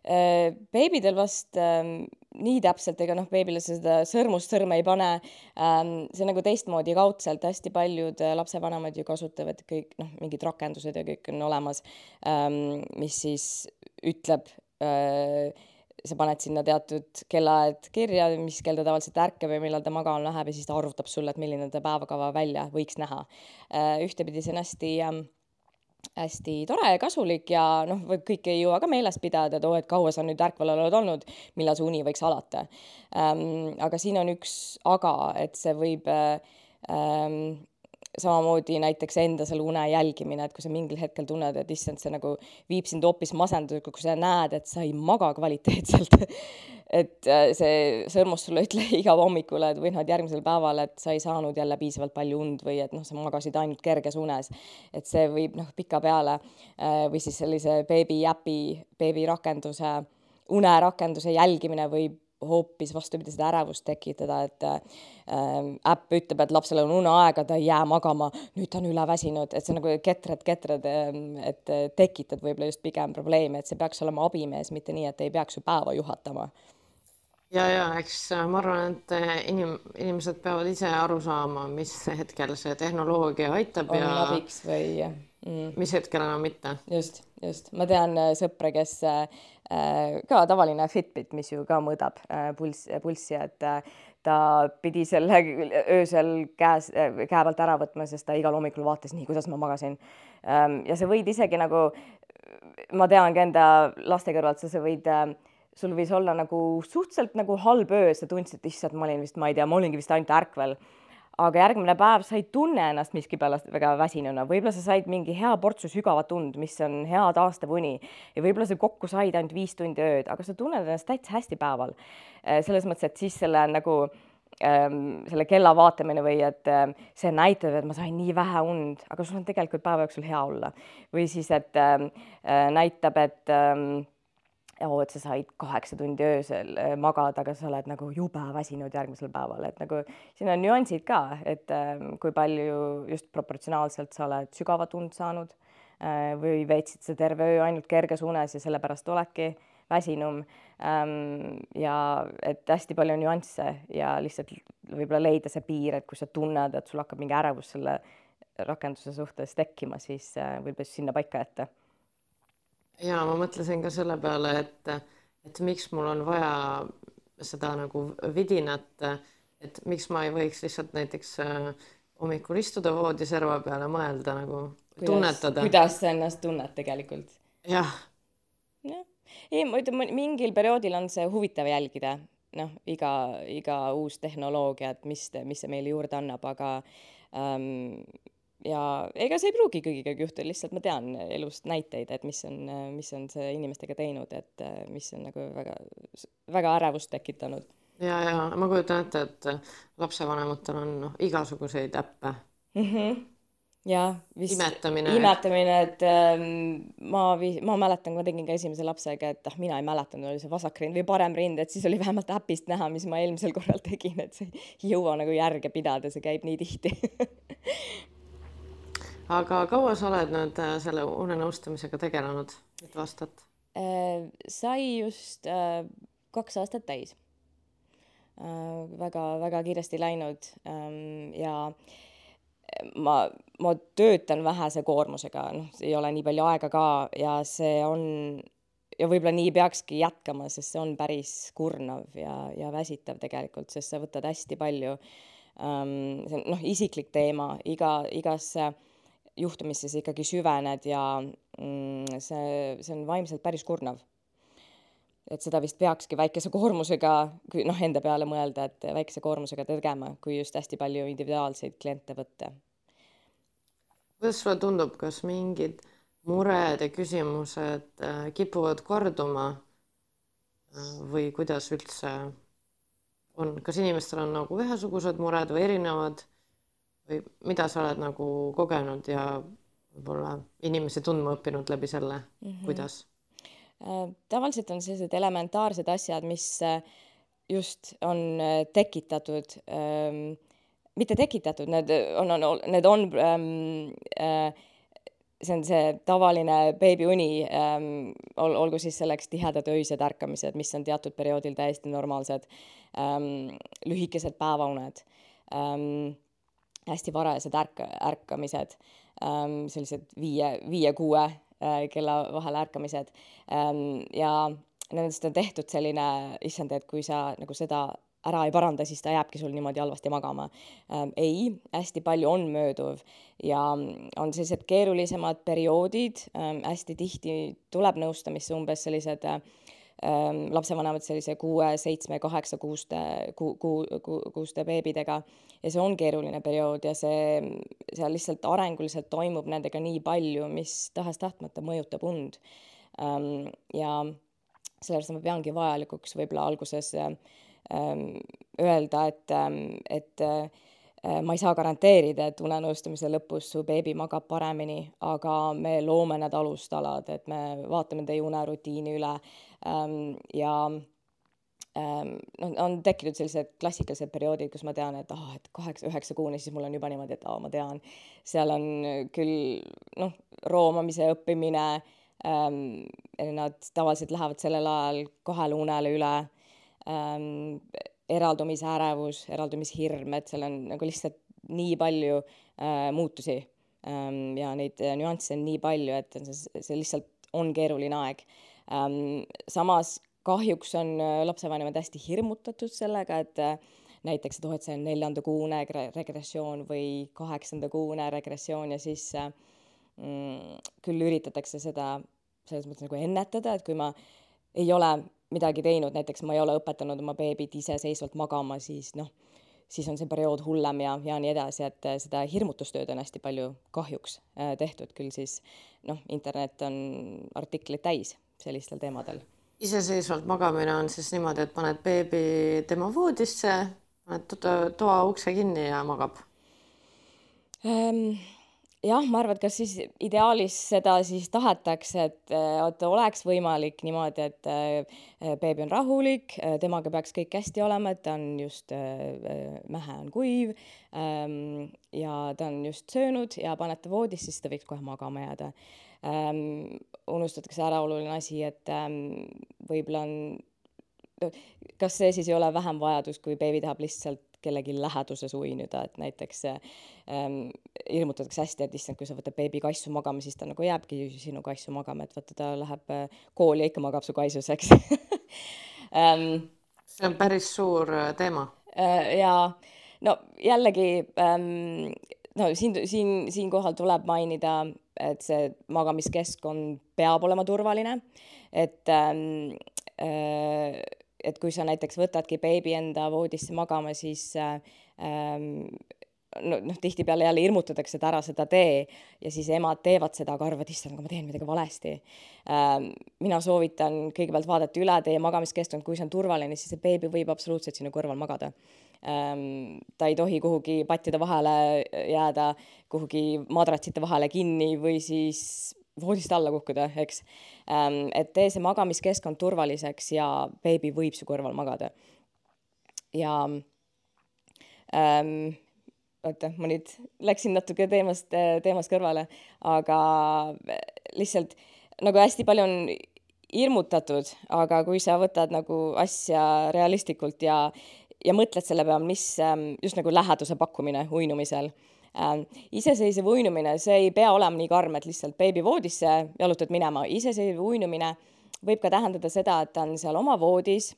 Äh, beebidel vast ähm, nii täpselt, ega noh, beebile sa seda sõrmust sõrme ei pane ähm,. see nagu teistmoodi kaudselt, hästi paljud äh, lapsevanemad ju kasutavad kõik noh, mingid rakendused ja kõik on olemas ähm,, mis siis ütleb äh, sa paned sinna teatud kellaajad kirja, mis kell ta tavaliselt ärkab ja millal ta magama läheb ja siis ta arvutab sulle, et milline ta päevakava välja võiks näha. Äh, ühtepidi see on hästi äh, hästi tore ja kasulik ja noh, kõike ei jõua ka meeles pidada, et oo, et kaua sa nüüd ärkvel oled olnud, millal see uni võiks alata ähm,. aga siin on üks aga, et see võib ähm, samamoodi näiteks enda selle une jälgimine, et kui sa mingil hetkel tunned, et issand, see nagu viib sind hoopis masendusega, kui sa näed, et sa ei maga kvaliteetselt et äh, see sõrmus sulle ütleb iga hommikul, et või noh, et järgmisel päeval, et sa ei saanud jälle piisavalt palju und või et noh, sa magasid ainult kerges unes. et see võib noh, pikapeale äh, või siis sellise beebiäpi, beebirakenduse unerakenduse jälgimine võib hoopis vastupidi seda ärevust tekitada, et äh, äpp ütleb, et lapsel on uneaega, ta ei jää magama, nüüd ta on üleväsinud, et see nagu ketred, ketred, ähm, et äh, tekitad võib-olla just pigem probleeme, et see peaks olema abimees, mitte nii, et ei peaks ju päeva juhatama ja, ja eks äh, ma arvan, et äh, inim-, inimesed peavad ise aru saama, mis hetkel see tehnoloogia aitab on ja abiks või mm. mis hetkel enam mitte. just, just, ma tean sõpra, kes ka tavaline Fitbit, mis ju ka mõõdab äh, pulss, pulssi, et äh, ta pidi selle öösel käes, käe pealt ära võtma, sest ta igal hommikul vaatas nii, kuidas ma magasin. Ähm, ja sa võid isegi nagu, ma tean ka enda laste kõrvalt, sa võid sul võis olla nagu suhteliselt nagu halb öö, sa tundsid, et issand, ma olin vist, ma ei tea, ma olingi vist ainult ärkvel aga järgmine päev sa ei tunne ennast miskipärast väga väsinuna, võib-olla sa said mingi hea portsu sügavat und, mis on hea taastav uni ja võib-olla sa kokku said ainult viis tundi ööd, aga sa tunned ennast täitsa hästi päeval. Äh, selles mõttes, et siis selle nagu ähm, selle kella vaatamine või et äh, see näitab, et ma sain nii vähe und, aga sul on tegelikult päeva jooksul hea olla. või siis, et ähm, äh, näitab, et ähm, oo, et sa said kaheksa tundi öösel äh, magada, aga sa oled nagu jube väsinud järgmisel päeval, et nagu siin on nüansid ka, et äh, kui palju just proportsionaalselt sa oled sügavat und saanud äh, või veetsid sa terve öö ainult kerges unes ja sellepärast oledki väsinum ähm,. ja et hästi palju nüansse ja lihtsalt võib-olla leida see piir, et kui sa tunned, et sul hakkab mingi ärevus selle rakenduse suhtes tekkima, siis äh, võib-olla sinna paika jätta ja ma mõtlesin ka selle peale, et, et miks mul on vaja seda nagu vidinat, et miks ma ei võiks lihtsalt näiteks äh, hommikul istuda voodiserva peal ja mõelda nagu, tunnetada. kuidas sa ennast tunned tegelikult. jah. jah, ei ma ütlen, mingil perioodil on see huvitav jälgida, noh, iga, iga uus tehnoloogia, et mis, mis see meile juurde annab, aga ähm, ja ega see ei pruugi kõigiga juhtuda, lihtsalt ma tean elust näiteid, et mis on, mis on see inimestega teinud, et mis on nagu väga, väga ärevust tekitanud. Ja, ja ma kujutan ette, et lapsevanematel on noh, igasuguseid äppe. Mm. -hmm jah, vist imetamine, imetamine, et ähm, ma, ma mäletan, kui ma tegin ka esimese lapsega, et ah, mina ei mäletanud, oli see vasak rind või parem rind, et siis oli vähemalt äpist näha, mis ma eelmisel korral tegin, et see ei jõua nagu järge pidada, see käib nii tihti aga kaua sa oled nüüd äh, selle unenõustamisega tegelenud, mitu aastat äh,? sai just äh, kaks aastat täis äh,. väga-väga kiiresti läinud ähm, ja äh, ma, ma töötan vähese koormusega, noh, ei ole nii palju aega ka ja see on ja võib-olla nii peakski jätkama, sest see on päris kurnav ja, ja väsitav tegelikult, sest sa võtad hästi palju ähm,. see on noh, isiklik teema, iga, igasse juhtumisse sa ikkagi süvened ja mm, see, see on vaimselt päris kurnav. et seda vist peakski väikese koormusega, kui noh, enda peale mõelda, et väikese koormusega tegema, kui just hästi palju individuaalseid kliente võtta. Kuidas sulle tundub, kas mingid mured ja küsimused äh, kipuvad korduma äh, või kuidas üldse on, kas inimestel on nagu ühesugused mured või erinevad või mida sa oled nagu kogenud ja võib-olla inimesi tundma õppinud läbi selle mm, -hmm. kuidas? Äh, tavaliselt on sellised elementaarsed asjad, mis just on tekitatud ähm, mitte tekitatud, need on, on, need on ähm, äh, see on see tavaline beebiuni ähm,, ol-, olgu siis selleks tihedad öised ärkamised, mis on teatud perioodil täiesti normaalsed ähm,, lühikesed päevauned ähm,, hästi varajased ärk-, ärkamised ähm,, sellised viie, viie-kuue äh, kella vahel ärkamised ähm, ja nendest on tehtud selline, issand, et kui sa nagu seda ära ei paranda, siis ta jääbki sul niimoodi halvasti magama ähm,. ei, hästi palju on mööduv ja on sellised keerulisemad perioodid hästi tihti tuleb nõustamisse umbes sellised ähm, lapsevanemad sellise kuue, seitsme, kaheksa kuuste, kuu, kuu, kuu, kuuste beebidega ja see on keeruline periood ja see, seal lihtsalt arenguliselt toimub nendega nii palju, mis tahes-tahtmata mõjutab und ähm,. ja sellepärast ma peangi vajalikuks võib-olla alguses äh, Ähm, öelda, et, ähm, et äh, ma ei saa garanteerida, et unenõustamise lõpus su beebi magab paremini, aga me loome need alustalad, et me vaatame teie unerutiini üle ja noh, on tekkinud sellised klassikalised perioodid, kus ma tean, et ah, et kaheksa-üheksakuune, siis mul on juba niimoodi, et aa, ma tean, seal on küll noh, roomamise õppimine ähm,, nad tavaliselt lähevad sellel ajal kahele unele üle. Ähm, eraldumisärevus, eraldumishirm, et seal on nagu lihtsalt nii palju äh, muutusi. Ähm, ja neid nüansse on nii palju, et see, see lihtsalt on keeruline aeg. Samas kahjuks on äh, lapsevanemad hästi hirmutatud sellega, et äh, näiteks, et oh, et see on neljandakuune regressioon või kaheksandakuune regressioon ja siis äh, mm, küll üritatakse seda selles mõttes nagu ennetada, et kui ma ei ole midagi teinud, näiteks ma ei ole õpetanud oma beebit iseseisvalt magama, siis noh, siis on see periood hullem ja, ja nii edasi, et seda hirmutustööd on hästi palju kahjuks tehtud, küll siis noh, internet on artikleid täis sellistel teemadel. iseseisvalt magamine on siis niimoodi, et paned beebi tema voodisse, paned toa ukse kinni ja magab ähm,? jah, ma arvan, et kas siis ideaalis seda siis tahetakse, et, et oleks võimalik niimoodi, et äh, beebi on rahulik, äh, temaga peaks kõik hästi olema, et ta on just äh,, mähe on kuiv ähm, ja ta on just söönud ja panete voodisse, siis ta võiks kohe magama jääda ähm,. unustatakse ära oluline asi, et ähm, võib-olla on kas see siis ei ole vähem vajadus, kui beebi tahab lihtsalt kellegi läheduses uinuda, et näiteks ähm, hirmutatakse hästi, et issand, kui sa võtad beebi kassu magama, siis ta nagu jääbki sinu kassu magama, et vaata, ta läheb äh, kooli ja ikka magab su kaisus, eks ähm, see on päris suur äh, teema äh,. ja no jällegi ähm, no siin, siin, siinkohal tuleb mainida, et see magamiskeskkond peab olema turvaline, et ähm, äh, et kui sa näiteks võtadki beebi enda voodisse magama, siis äh, ähm, no noh, tihtipeale jälle hirmutatakse, et ära seda tee ja siis emad teevad seda, aga arvavad, issand, ma teen midagi valesti ähm,. mina soovitan kõigepealt vaadata üle teie magamiskeskkond, kui see on turvaline, siis see beebi võib absoluutselt sinu kõrval magada ähm,. ta ei tohi kuhugi pattide vahele jääda, kuhugi madratsite vahele kinni või siis voodist alla kukkuda, eks ähm,. et tee see magamiskeskkond turvaliseks ja beebi võib su kõrval magada. ja ähm, oota, ma nüüd läksin natuke teemast, teemast kõrvale, aga lihtsalt nagu hästi palju on hirmutatud, aga kui sa võtad nagu asja realistlikult ja, ja mõtled selle peale, mis just nagu läheduse pakkumine uinumisel äh,. iseseisev uinumine, see ei pea olema nii karm, et lihtsalt beebi voodisse jalutad minema, iseseisev uinumine võib ka tähendada seda, et ta on seal oma voodis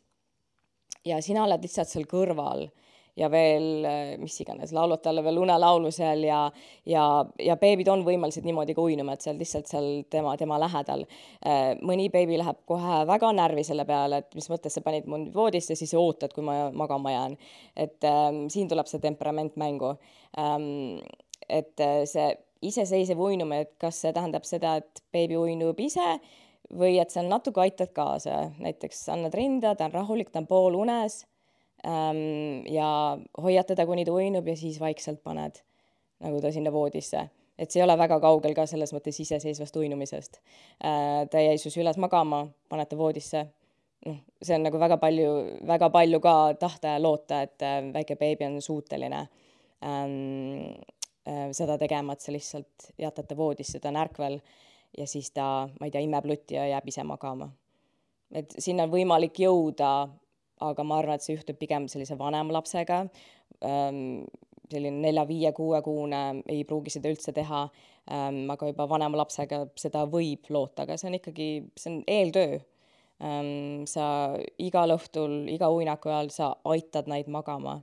ja sina oled lihtsalt seal kõrval ja veel mis iganes, laulad talle veel unelaulu seal ja, ja, ja beebid on võimelised niimoodi ka uinuma, et oled lihtsalt seal tema, tema lähedal. Äh, mõni beebi läheb kohe väga närvi selle peale, et mis mõttes sa panid mu voodisse, siis ootad, kui ma magama jään. et ähm, siin tuleb see temperament mängu ähm,. et äh, see iseseisev uinumine, et kas see tähendab seda, et beebi uinub ise või et sa natuke aitad kaasa, näiteks annad rinda, ta on rahulik, ta on poolunes ja hoiad teda, kuni ta uinub ja siis vaikselt paned nagu ta sinna voodisse. et see ei ole väga kaugel ka selles mõttes iseseisvast uinumisest äh,. ta jäi sus üles magama, paned ta voodisse, noh, see on nagu väga palju, väga palju ka tahta ja loota, et äh, väike beebi on suuteline ähm, äh, seda tegema, et sa lihtsalt jätad ta voodisse, ta on ärkvel ja siis ta, ma ei tea, imeb lutti ja jääb ise magama. et sinna on võimalik jõuda aga ma arvan, et see juhtub pigem sellise vanema lapsega ähm,. selline nelja-viie-kuuekuune ei pruugi seda üldse teha ähm,, aga juba vanema lapsega seda võib loota, aga see on ikkagi, see on eeltöö ähm,. sa igal õhtul, iga uinaku ajal sa aitad neid magama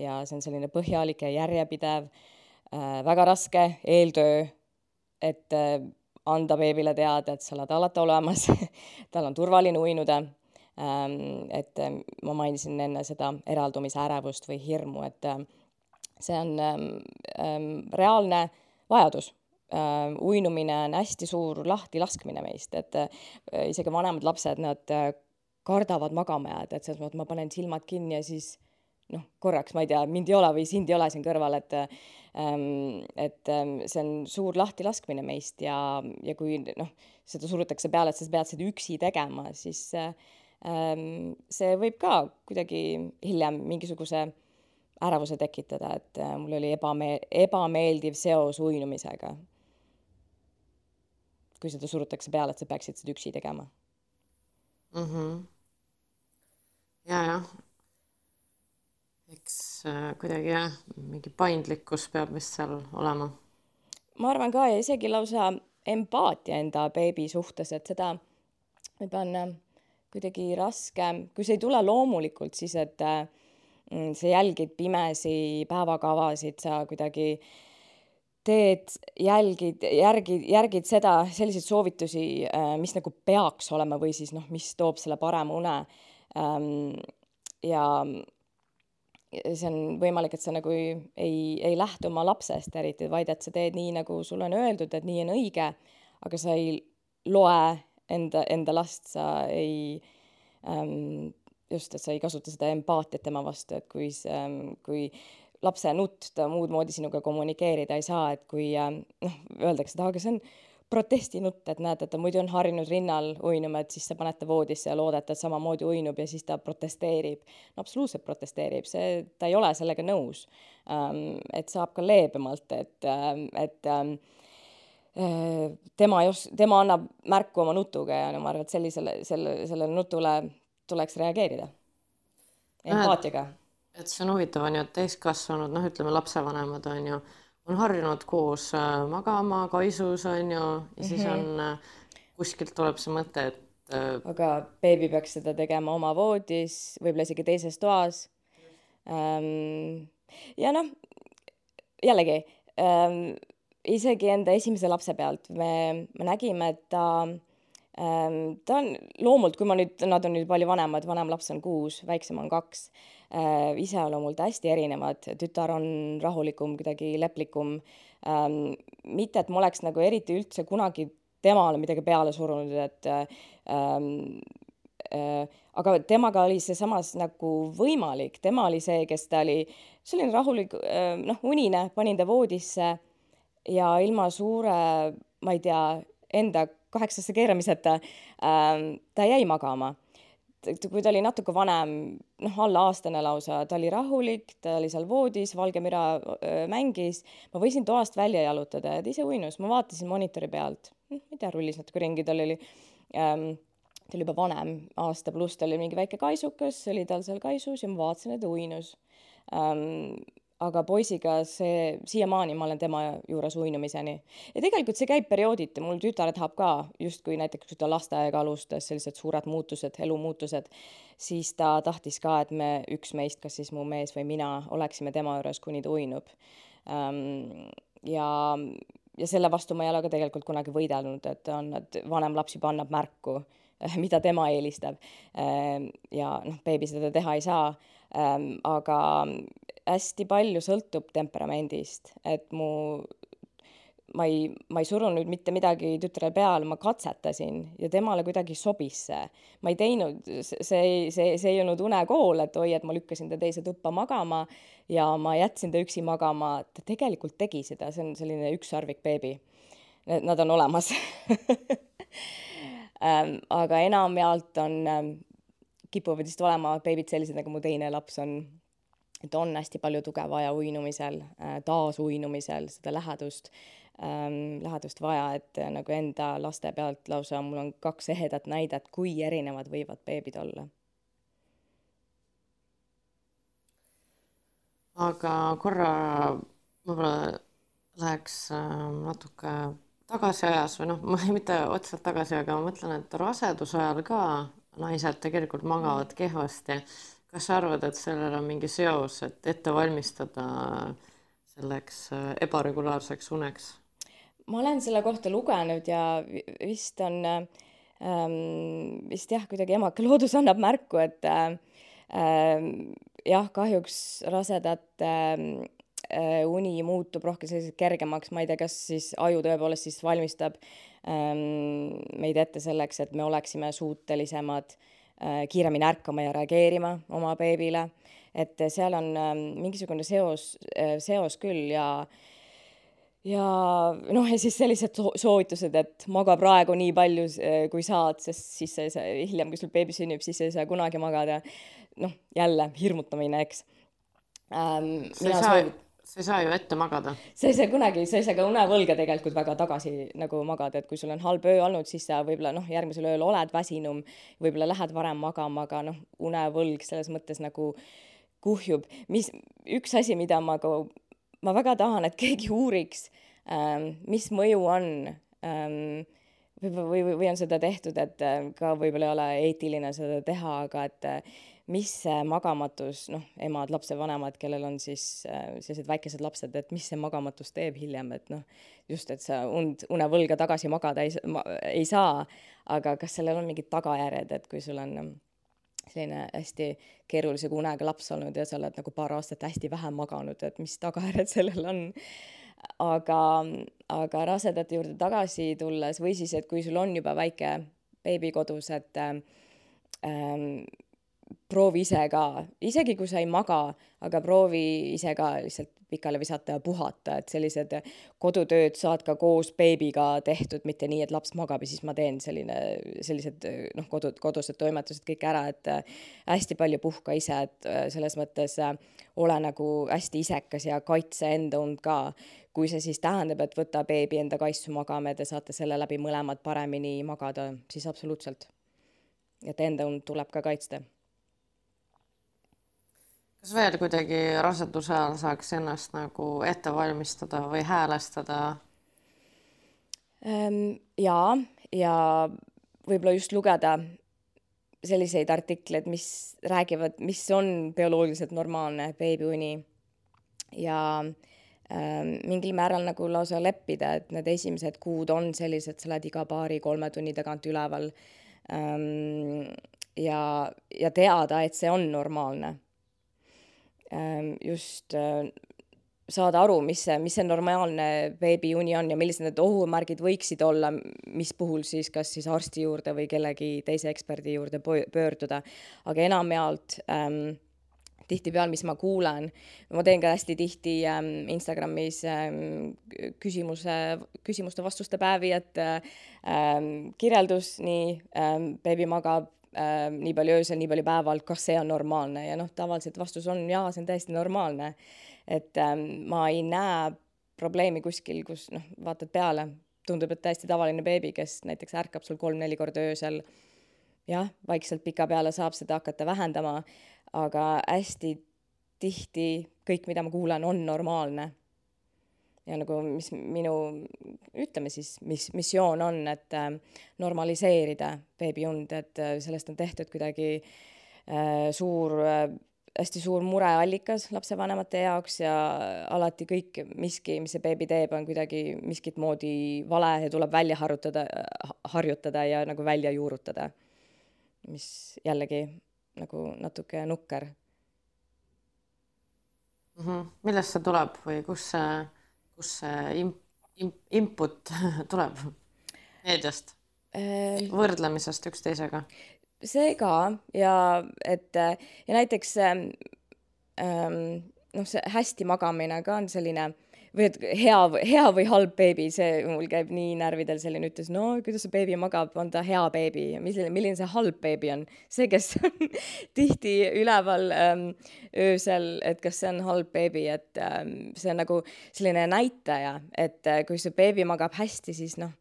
ja see on selline põhjalik ja järjepidev äh,, väga raske eeltöö, et äh, anda beebile teada, et sa oled alati olemas tal on turvaline uinuda et ähm, ma mainisin enne seda eraldumise ärevust või hirmu, et ähm, see on reaalne vajadus. uinumine on hästi suur lahtilaskmine meist, et äh, isegi vanemad lapsed, nad äh, kardavad magama jääda, et selles mõttes ma panen silmad kinni ja siis noh, korraks ma ei tea, mind ei ole või sind ei ole siin kõrval, et ähm, et ähm, see on suur lahtilaskmine meist ja, ja kui noh, seda surutakse peale, et sa pead seda üksi tegema, siis äh, see võib ka kuidagi hiljem mingisuguse ärevuse tekitada, et äh, mul oli ebamee-, ebameeldiv seos uinumisega. kui seda surutakse peale, et sa peaksid seda üksi tegema mm. -hmm. ja, jah. eks äh, kuidagi jah, mingi paindlikkus peab vist seal olema. ma arvan ka ja isegi lausa empaatia enda beebi suhtes, et seda võib panna kuidagi raske, kui see ei tule loomulikult, siis et mm, sa jälgid pimesi päevakavasid, sa kuidagi teed, jälgid, järgid, järgid seda, selliseid soovitusi, äh, mis nagu peaks olema või siis noh, mis toob selle parema une. Ähm, ja see on võimalik, et sa nagu ei, ei, ei lähtu oma lapsest eriti, vaid et sa teed nii, nagu sulle on öeldud, et nii on õige, aga sa ei loe enda, enda last sa ei ähm,, just, et sa ei kasuta seda empaatiat tema vastu, et kui see, ähm, kui lapse nutt, ta muud moodi sinuga kommunikeerida ei saa, et kui ähm, noh, öeldakse, et aga see on protestinutt, et näed, et ta muidu on harjunud rinnal uinuma, et siis sa paned ta voodisse ja loodad, et samamoodi uinub ja siis ta protesteerib. no absoluutselt protesteerib, see, ta ei ole sellega nõus ähm,. et saab ka leebemalt, et, et tema just, tema annab märku oma nutuga ja no ma arvan, et sellisele, selle, sellele nutule tuleks reageerida empaatiaga. et see on huvitav, on ju, et täiskasvanud, noh, ütleme lapsevanemad on ju, on harjunud koos äh, magama kaisus on ju, ja siis mm -hmm. on äh, kuskilt tuleb see mõte, et aga beebi peaks seda tegema oma voodis, võib-olla isegi teises toas ähm,. ja noh, jällegi ähm, isegi enda esimese lapse pealt me, me nägime, et ta ähm,. ta on loomult, kui ma nüüd, nad on nüüd palju vanemad, vanem laps on kuus, väiksem on kaks äh,. iseloomult hästi erinevad, tütar on rahulikum, kuidagi leplikum ähm,. mitte, et ma oleks nagu eriti üldse kunagi temale midagi peale surunud, et ähm, äh, aga temaga oli see samas nagu võimalik, tema oli see, kes ta oli selline rahulik äh,, noh, unine, panin ta voodisse ja ilma suure, ma ei tea, enda kaheksasse keeramiseta äh, ta jäi magama. Kui ta oli natuke vanem, noh, alla aastane lausa, ta oli rahulik, ta oli seal voodis, Valge Müra öö, mängis, ma võisin toast välja jalutada ja ta ise uinus, ma vaatasin monitori pealt, noh, ma ei tea, rullis natuke ringi, tal oli ähm,, ta oli juba vanem, aasta pluss, tal oli mingi väike kaisukas, oli tal seal kaisus ja ma vaatasin, et ta uinus. Ähm, aga poisiga see, siiamaani ma olen tema juures uinumiseni. ja tegelikult see käib periooditi, mul tütar tahab ka justkui näiteks, kui ta lasteaega alustas, sellised suured muutused, elumuutused, siis ta tahtis ka, et me, üks meist, kas siis mu mees või mina, oleksime tema juures, kuni ta uinub. Ja, ja selle vastu ma ei ole ka tegelikult kunagi võidelnud, et on, et vanem laps juba annab märku, mida tema eelistab. Ja noh, beebi seda teha ei saa. Aga hästi palju sõltub temperamendist, et mu ma ei, ma ei surunud mitte midagi tütrele peale, ma katsetasin ja temale kuidagi sobis see. ma ei teinud, see ei, see, see ei olnud unekool, et oi, et ma lükkasin ta teise tuppa magama ja ma jätsin ta üksi magama, ta tegelikult tegi seda, see on selline ükssarvik beebi. Nad on olemas ähm, aga enamjaolt on, ähm, kipuvad vist olema beebid sellised, nagu mu teine laps on et on hästi palju tuge vaja uinumisel, äh, taasuinumisel, seda lähedust ähm,, lähedust vaja, et äh, nagu enda laste pealt lausa mul on kaks ehedat näidet, kui erinevad võivad beebid olla. aga korra võib-olla läheks äh, natuke tagasi ajas või noh, mitte otseselt tagasi, aga ma mõtlen, et raseduse ajal ka naised tegelikult magavad kehvasti kas sa arvad, et sellel on mingi seos, et ette valmistada selleks äh, ebaregulaarseks uneks? ma olen selle kohta lugenud ja vist on ähm, vist jah, kuidagi emake loodus annab märku, et äh, jah, kahjuks rasedate äh, uni muutub rohkem selliseks kergemaks, ma ei tea, kas siis aju tõepoolest siis valmistab ähm, meid ette selleks, et me oleksime suutelisemad Äh, kiiremini ärkama ja reageerima oma beebile, et seal on ähm, mingisugune seos, äh, seos küll ja ja noh, ja siis sellised soovitused, et maga praegu nii palju, äh, kui saad, sest siis sa ei saa, hiljem, kui sul beebi sünnib, siis ei saa kunagi magada. noh, jälle hirmutamine, eks ähm,. sa ei saa soovit sa ei saa ju ette magada. sa ei saa kunagi, sa ei saa ka unevõlga tegelikult väga tagasi nagu magada, et kui sul on halb öö olnud, siis sa võib-olla noh, järgmisel ööl oled väsinum, võib-olla lähed varem magama, aga noh, unevõlg selles mõttes nagu kuhjub. mis, üks asi, mida ma ka, ma väga tahan, et keegi uuriks ähm,, mis mõju on ähm, või, või, või on seda tehtud, et äh, ka võib-olla ei ole eetiline seda teha, aga et mis see magamatus, noh, emad, lapsevanemad, kellel on siis äh, sellised väikesed lapsed, et mis see magamatus teeb hiljem, et noh, just, et sa und, unevõlga tagasi magada ei, ma, ei saa, aga kas sellel on mingid tagajärjed, et kui sul on ähm, selline hästi keerulise unega laps olnud ja sa oled nagu paar aastat hästi vähe maganud, et mis tagajärjed sellel on. aga, aga rasedate juurde tagasi tulles või siis, et kui sul on juba väike beebi kodus, et ähm, proovi ise ka, isegi kui sa ei maga, aga proovi ise ka lihtsalt pikali visata ja puhata, et sellised kodutööd saad ka koos beebiga tehtud, mitte nii, et laps magab ja siis ma teen selline, sellised noh, kodu, kodused toimetused kõik ära, et hästi palju puhka ise, et selles mõttes ole nagu hästi isekas ja kaitse enda und ka. kui see siis tähendab, et võta beebi enda kaisu magama ja te saate selle läbi mõlemad paremini magada, siis absoluutselt. et enda und tuleb ka kaitsta kas veel kuidagi raseduse ajal saaks ennast nagu ette valmistada või häälestada? Ehm, jaa, ja võib-olla just lugeda selliseid artikleid, mis räägivad, mis on bioloogiliselt normaalne beebiuni ja ähm, mingil määral nagu lausa leppida, et need esimesed kuud on sellised, sa oled iga paari-kolme tunni tagant üleval ähm,. ja, ja teada, et see on normaalne. Just äh, saada aru, mis see, mis see normaalne beebiuni on ja millised need ohumärgid võiksid olla, mis puhul siis kas siis arsti juurde või kellegi teise eksperdi juurde pöörduda. aga enamjaolt ähm, tihtipeale, mis ma kuulen, ma teen ka hästi tihti ähm, Instagramis ähm, küsimuse, küsimuste-vastuste päevi, et ähm, kirjeldus, nii ähm,, beebi magab ähm, nii palju öösel, nii palju päeval, kas see on normaalne ja noh, tavaliselt vastus on jaa, see on täiesti normaalne et ähm, ma ei näe probleemi kuskil, kus noh, vaatad peale, tundub, et täiesti tavaline beebi, kes näiteks ärkab sul kolm-neli korda öösel. jah, vaikselt pikapeale saab seda hakata vähendama, aga hästi tihti kõik, mida ma kuulen, on normaalne. Ja nagu, mis minu, ütleme siis, mis missioon on, et äh, normaliseerida beebiund, et äh, sellest on tehtud kuidagi äh, suur äh, hästi suur mureallikas lapsevanemate jaoks ja alati kõik miski, mis see beebi teeb, on kuidagi miskit moodi vale ja tuleb välja harjutada, harjutada ja nagu välja juurutada. mis jällegi nagu natuke nukker mm. -hmm. millest see tuleb või kus see, kus see input tuleb meediast äh,? võrdlemisest üksteisega? see ka ja et ja näiteks ähm, noh, see hästi magamine ka on selline või et hea, hea või halb beebi, see mul käib nii närvidel selline ütlus, no kuidas see beebi magab, on ta hea beebi ja milline, see halb beebi on. see, kes on tihti üleval ähm, öösel, et kas see on halb beebi, et ähm, see on nagu selline näitaja, et äh, kui see beebi magab hästi, siis noh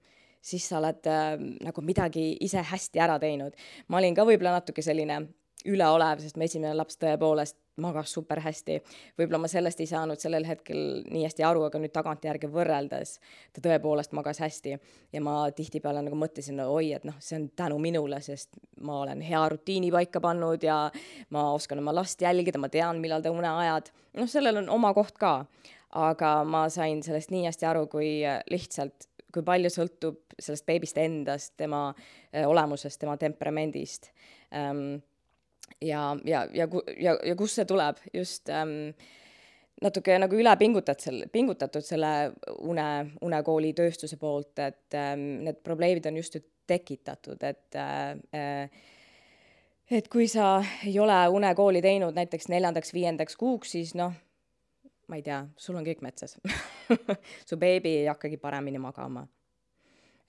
siis sa oled äh, nagu midagi ise hästi ära teinud. ma olin ka võib-olla natuke selline üleolev, sest mu esimene laps tõepoolest magas super hästi. võib-olla ma sellest ei saanud sellel hetkel nii hästi aru, aga nüüd tagantjärgi võrreldes ta tõepoolest magas hästi ja ma tihtipeale nagu mõtlesin oi, et noh, see on tänu minule, sest ma olen hea rutiini paika pannud ja ma oskan oma last jälgida, ma tean, millal ta uneajad, noh, sellel on oma koht ka aga ma sain sellest nii hästi aru, kui lihtsalt kui palju sõltub sellest beebist endast, tema äh, olemusest, tema temperamendist ähm,. Ja, ja, ja, ja, ja kust see tuleb, just ähm, natuke nagu üle pingutad selle, pingutatud selle une, unekooli tööstuse poolt, et ähm, need probleemid on just ju tekitatud, et äh, et kui sa ei ole unekooli teinud näiteks neljandaks-viiendaks kuuks, siis noh ma ei tea, sul on kõik metsas su beebi ei hakkagi paremini magama.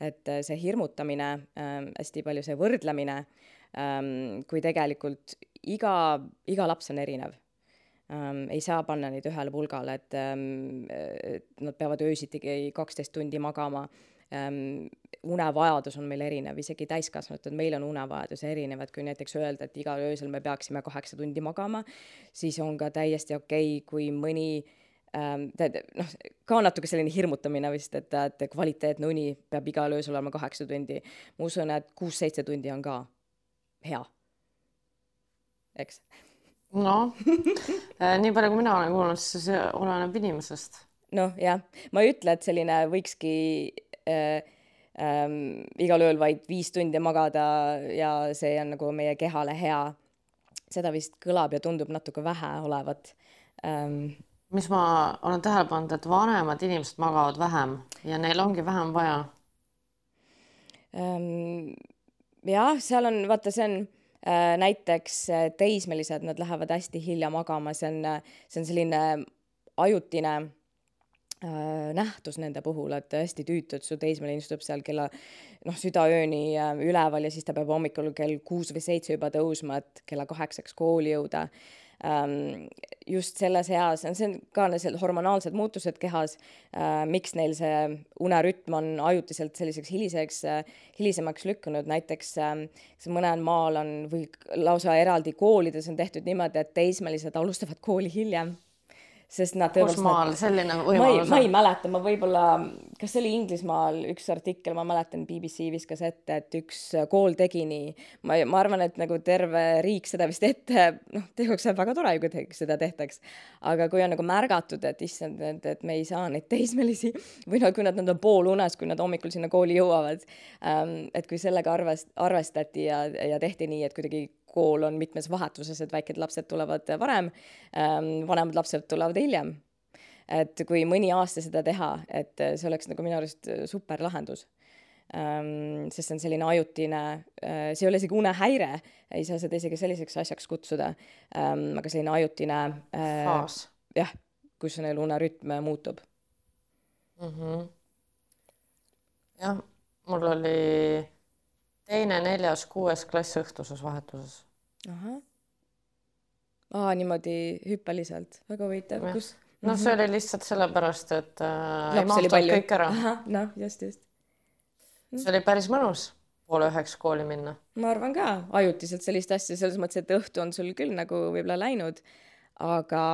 et äh, see hirmutamine äh,, hästi palju see võrdlemine ähm,, kui tegelikult iga, iga laps on erinev ähm,. ei saa panna neid ühele pulgale, et ähm, nad peavad öösiti kaksteist tundi magama ähm, unevajadus on meil erinev, isegi täiskasvanutel, meil on unevajadus erinev, et kui näiteks öelda, et igal öösel me peaksime kaheksa tundi magama, siis on ka täiesti okei okay,, kui mõni ähm, tead, noh, ka natuke selline hirmutamine vist, et, et kvaliteetne uni peab igal öösel olema kaheksa tundi. ma usun, et kuus-seitse tundi on ka hea, eks noh nii palju, kui mina olen kuulnud, siis see oleneb inimesest. noh, jah, ma ei ütle, et selline võikski äh, ähm, igal ööl vaid viis tundi magada ja see on nagu meie kehale hea. seda vist kõlab ja tundub natuke vähe olevat ähm,. mis ma olen tähele pannud, et vanemad inimesed magavad vähem ja neil ongi vähem vaja ähm,. Jah, seal on, vaata, see on äh, näiteks teismelised, nad lähevad hästi hilja magama, see on, see on selline ajutine Äh, nähtus nende puhul, et hästi tüütu, et su teismeline istub seal kella noh, südaööni äh, üleval ja siis ta peab hommikul kell kuus või seitse juba tõusma, et kella kaheksaks kooli jõuda. Ähm, just selles eas, see on ka need hormonaalsed muutused kehas, äh, miks neil see unerütm on ajutiselt selliseks hiliseks, hilisemaks lükkunud, näiteks ähm, mõnel maal on või lausa eraldi koolides on tehtud niimoodi, et teismelised alustavad kooli hiljem sest nad kus maal selline võimalus on? ma ei mäleta, ma võib-olla kas see oli Inglismaal üks artikkel, ma mäletan, BBC viskas ette, et üks kool tegi nii. ma, ma arvan, et nagu terve riik seda vist ette, noh, teguks see on väga tore, kui te, seda tehtaks. aga kui on nagu märgatud, et issand, et, et me ei saa neid teismelisi või no kui nad, nad on poolunes, kui nad hommikul sinna kooli jõuavad ähm,. et kui sellega arvest-, arvestati ja, ja tehti nii, et kuidagi kool on mitmes vahetuses, et väikesed lapsed tulevad varem ähm,, vanemad lapsed tulevad hiljem et kui mõni aasta seda teha, et see oleks nagu minu arust super lahendus ähm,. sest see on selline ajutine äh,, see ei ole isegi unehäire, ei saa seda isegi selliseks asjaks kutsuda ähm,, aga selline ajutine äh, faas. jah, kus neil unerütm muutub mm. -hmm. jah, mul oli teine, neljas, kuues klass õhtuses vahetuses. ahah. aa, niimoodi hüppeliselt, väga huvitav, kus noh, see oli lihtsalt sellepärast, et äh, ei mahtunud kõik ära. noh, just, just. see oli päris mõnus poole üheks kooli minna. ma arvan ka, ajutiselt sellist asja, selles mõttes, et õhtu on sul küll nagu võib-olla läinud, aga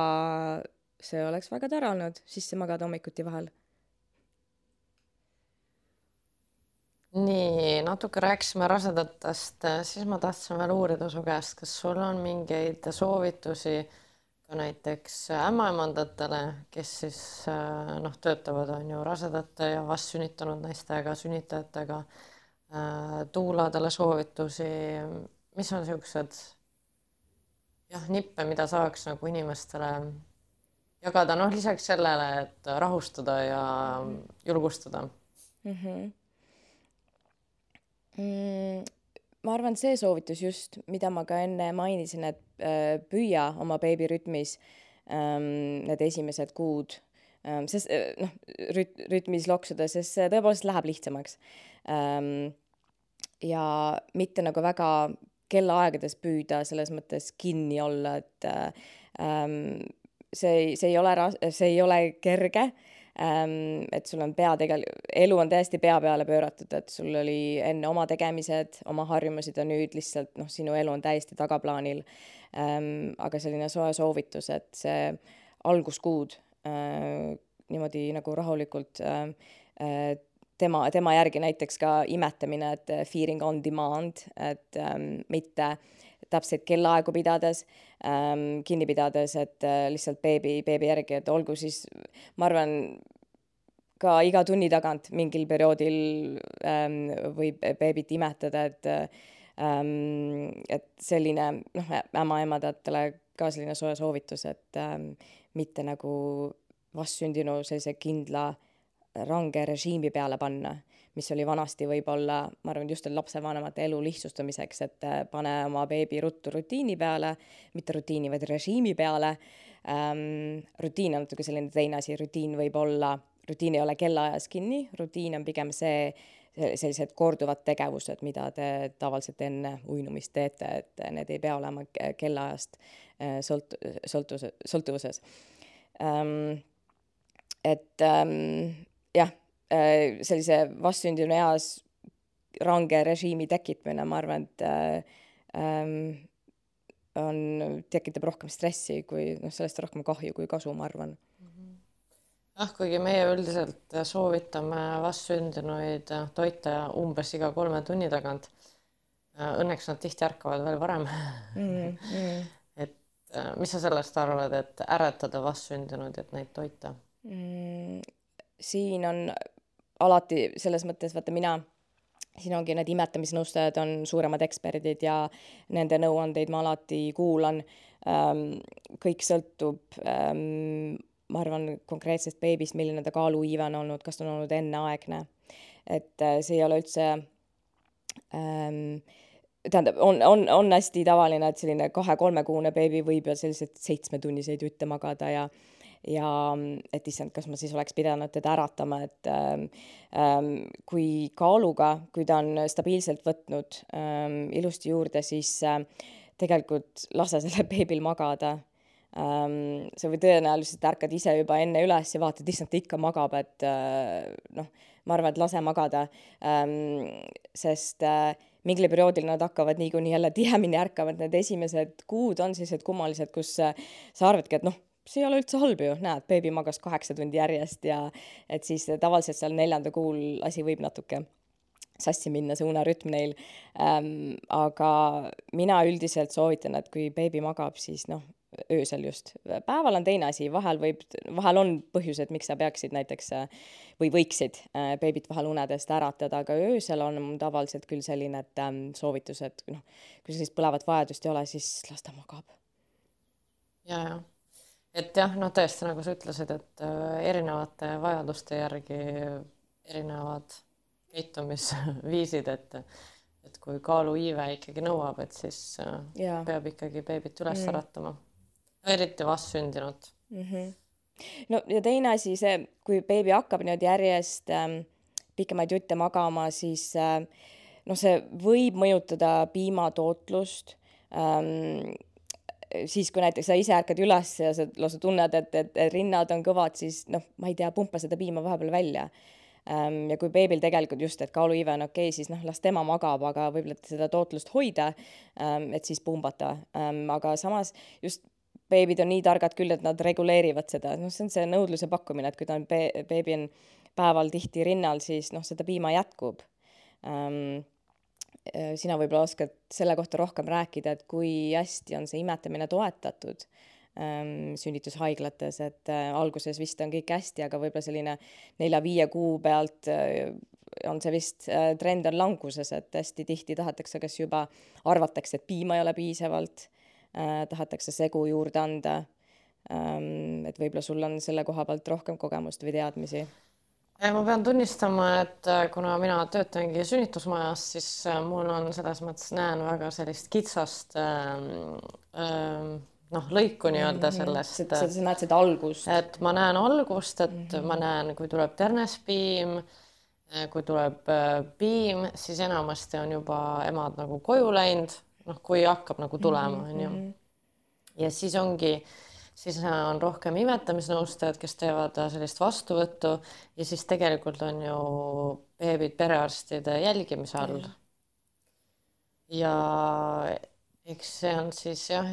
see oleks väga tore olnud, sisse magada hommikuti vahel. nii, natuke rääkisime rasedatest, siis ma tahtsin veel uurida su käest, kas sul on mingeid soovitusi ka näiteks ämmaemandatele, kes siis äh, noh, töötavad, on ju rasedate ja vastsünnitanud naistega, sünnitajatega, äh, tuuladele soovitusi, mis on niisugused jah, nippe, mida saaks nagu inimestele jagada, noh, lisaks sellele, et rahustada ja julgustada mm. -hmm. Mm, ma arvan, see soovitus just, mida ma ka enne mainisin, et äh, püüa oma beebi rütmis ähm, need esimesed kuud ähm,, sest äh, noh, rüt-, rütmis loksuda, sest see tõepoolest läheb lihtsamaks ähm,. ja mitte nagu väga kellaaegades püüda selles mõttes kinni olla, et äh, see, see ei ole see ei ole kerge et sul on pea tegal-, elu on täiesti pea peale pööratud, et sul oli enne oma tegemised, oma harjumused ja nüüd lihtsalt noh, sinu elu on täiesti tagaplaanil. Ähm, aga selline soe soovitus, et see alguskuud äh, niimoodi nagu rahulikult äh, äh, tema, tema järgi näiteks ka imetamine, et fearing on demand, et ähm, mitte täpseid kellaaegu pidades ähm,, kinni pidades, et äh, lihtsalt beebi, beebi järgi, et olgu siis, ma arvan, ka iga tunni tagant mingil perioodil ähm, võib beebit imetada, et ähm, et selline noh, ämmaemandatele ka selline soe soovitus, et ähm, mitte nagu vastsündinu sellise kindla range režiimi peale panna mis oli vanasti võib-olla, ma arvan, just lapsevanemate elu lihtsustamiseks, et äh, pane oma beebi ruttu rutiini peale, mitte rutiini, vaid režiimi peale ähm,. rutiin on natuke selline teine asi, rutiin võib olla, rutiin ei ole kellaajas kinni, rutiin on pigem see, sellised korduvad tegevused, mida te tavaliselt enne uinumist teete, et need ei pea olema kellaajast äh, sõlt-, sõltuvuse, sõltuvuses ähm,. et ähm, jah sellise vastsündinu eas range režiimi tekitamine, ma arvan, et äh, ähm, on, tekitab rohkem stressi kui noh, sellest rohkem kahju kui kasu, ma arvan. jah, kuigi meie üldiselt soovitame vastsündinuid toita umbes iga kolme tunni tagant. Õnneks nad tihti ärkavad veel varem mm. -hmm. et mis sa sellest arvad, et äratada vastsündinuid, et neid toita mm,? siin on alati selles mõttes, vaata mina, siin ongi need imetamisnõustajad on suuremad eksperdid ja nende nõuandeid ma alati kuulan ähm,. kõik sõltub ähm, ma arvan konkreetsest beebist, milline ta kaaluiive on olnud, kas ta on olnud enneaegne. et äh, see ei ole üldse ähm, tähendab, on, on, on hästi tavaline, et selline kahe-kolmekuune beebi võib ju selliseid seitsmetunniseid jutte magada ja ja et issand, kas ma siis oleks pidanud teda äratama, et ähm, ähm, kui kaaluga, kui ta on stabiilselt võtnud ähm, ilusti juurde, siis äh, tegelikult lase sellel beebil magada ähm,. sa või tõenäoliselt ärkad ise juba enne üles ja vaatad, issand, ta ikka magab, et äh, noh, ma arvan, et lase magada ähm,, sest äh, mingil perioodil nad hakkavad niikuinii jälle tihemini ärkama, et need esimesed kuud on sellised kummalised, kus äh, sa arvadki, et noh see ei ole üldse halb ju, näed, beebi magas kaheksa tundi järjest ja et siis tavaliselt seal neljanda kuul asi võib natuke sassi minna, see unerütm neil ähm,. aga mina üldiselt soovitan, et kui beebi magab, siis noh, öösel just, päeval on teine asi, vahel võib, vahel on põhjused, miks sa peaksid näiteks või võiksid äh, beebit vahel unedest äratada, aga öösel on tavaliselt küll selline, et ähm, soovitus, et noh, kui sellist põlevat vajadust ei ole, siis las ta magab. ja, ja et jah, noh, tõesti nagu sa ütlesid, et äh, erinevate vajaduste järgi erinevad käitumisviisid, et et kui kaaluiive ikkagi nõuab, et siis äh, ja. peab ikkagi beebit üles mm. äratama. eriti vastsündinut mm. -hmm. no ja teine asi, see, kui beebi hakkab niimoodi järjest ähm, pikemaid jutte magama, siis äh, noh, see võib mõjutada piimatootlust ähm, siis, kui näiteks sa ise ärkad üles ja sa lausa tunned, et, et, rinnad on kõvad, siis noh, ma ei tea, pumpa seda piima vahepeal välja. Ja kui beebil tegelikult just, et kaaluiive on okei okay,, siis noh, las tema magab, aga võib-olla seda tootlust hoida, et siis pumbata. Aga samas just beebid on nii targad küll, et nad reguleerivad seda, noh, see on see nõudluse pakkumine, et kui ta on be-, beebi on päeval tihti rinnal, siis noh, seda piima jätkub sina võib-olla oskad selle kohta rohkem rääkida, et kui hästi on see imetamine toetatud ähm, sünnitushaiglates, et äh, alguses vist on kõik hästi, aga võib-olla selline nelja-viie kuu pealt äh, on see vist äh,, trend on languses, et hästi tihti tahetakse, kas juba arvatakse, et piima ei ole piisavalt äh,, tahetakse segu juurde anda ähm,. et võib-olla sul on selle koha pealt rohkem kogemust või teadmisi ma pean tunnistama, et äh, kuna mina töötangi sünnitusmajas, siis äh, mul on selles mõttes näen väga sellist kitsast äh, äh, noh, lõiku nii-öelda mhm. sellest. sa, sa näed seda algust. et ma näen algust, et mm -hmm. ma näen, kui tuleb ternespiim, kui tuleb piim, siis enamasti on juba emad nagu koju läinud, noh, kui hakkab nagu tulema, mhm, onju. Mhm. ja siis ongi, siis on rohkem imetamisnõustajad, kes teevad sellist vastuvõttu ja siis tegelikult on ju beebid perearstide jälgimise all. ja eks see on siis jah,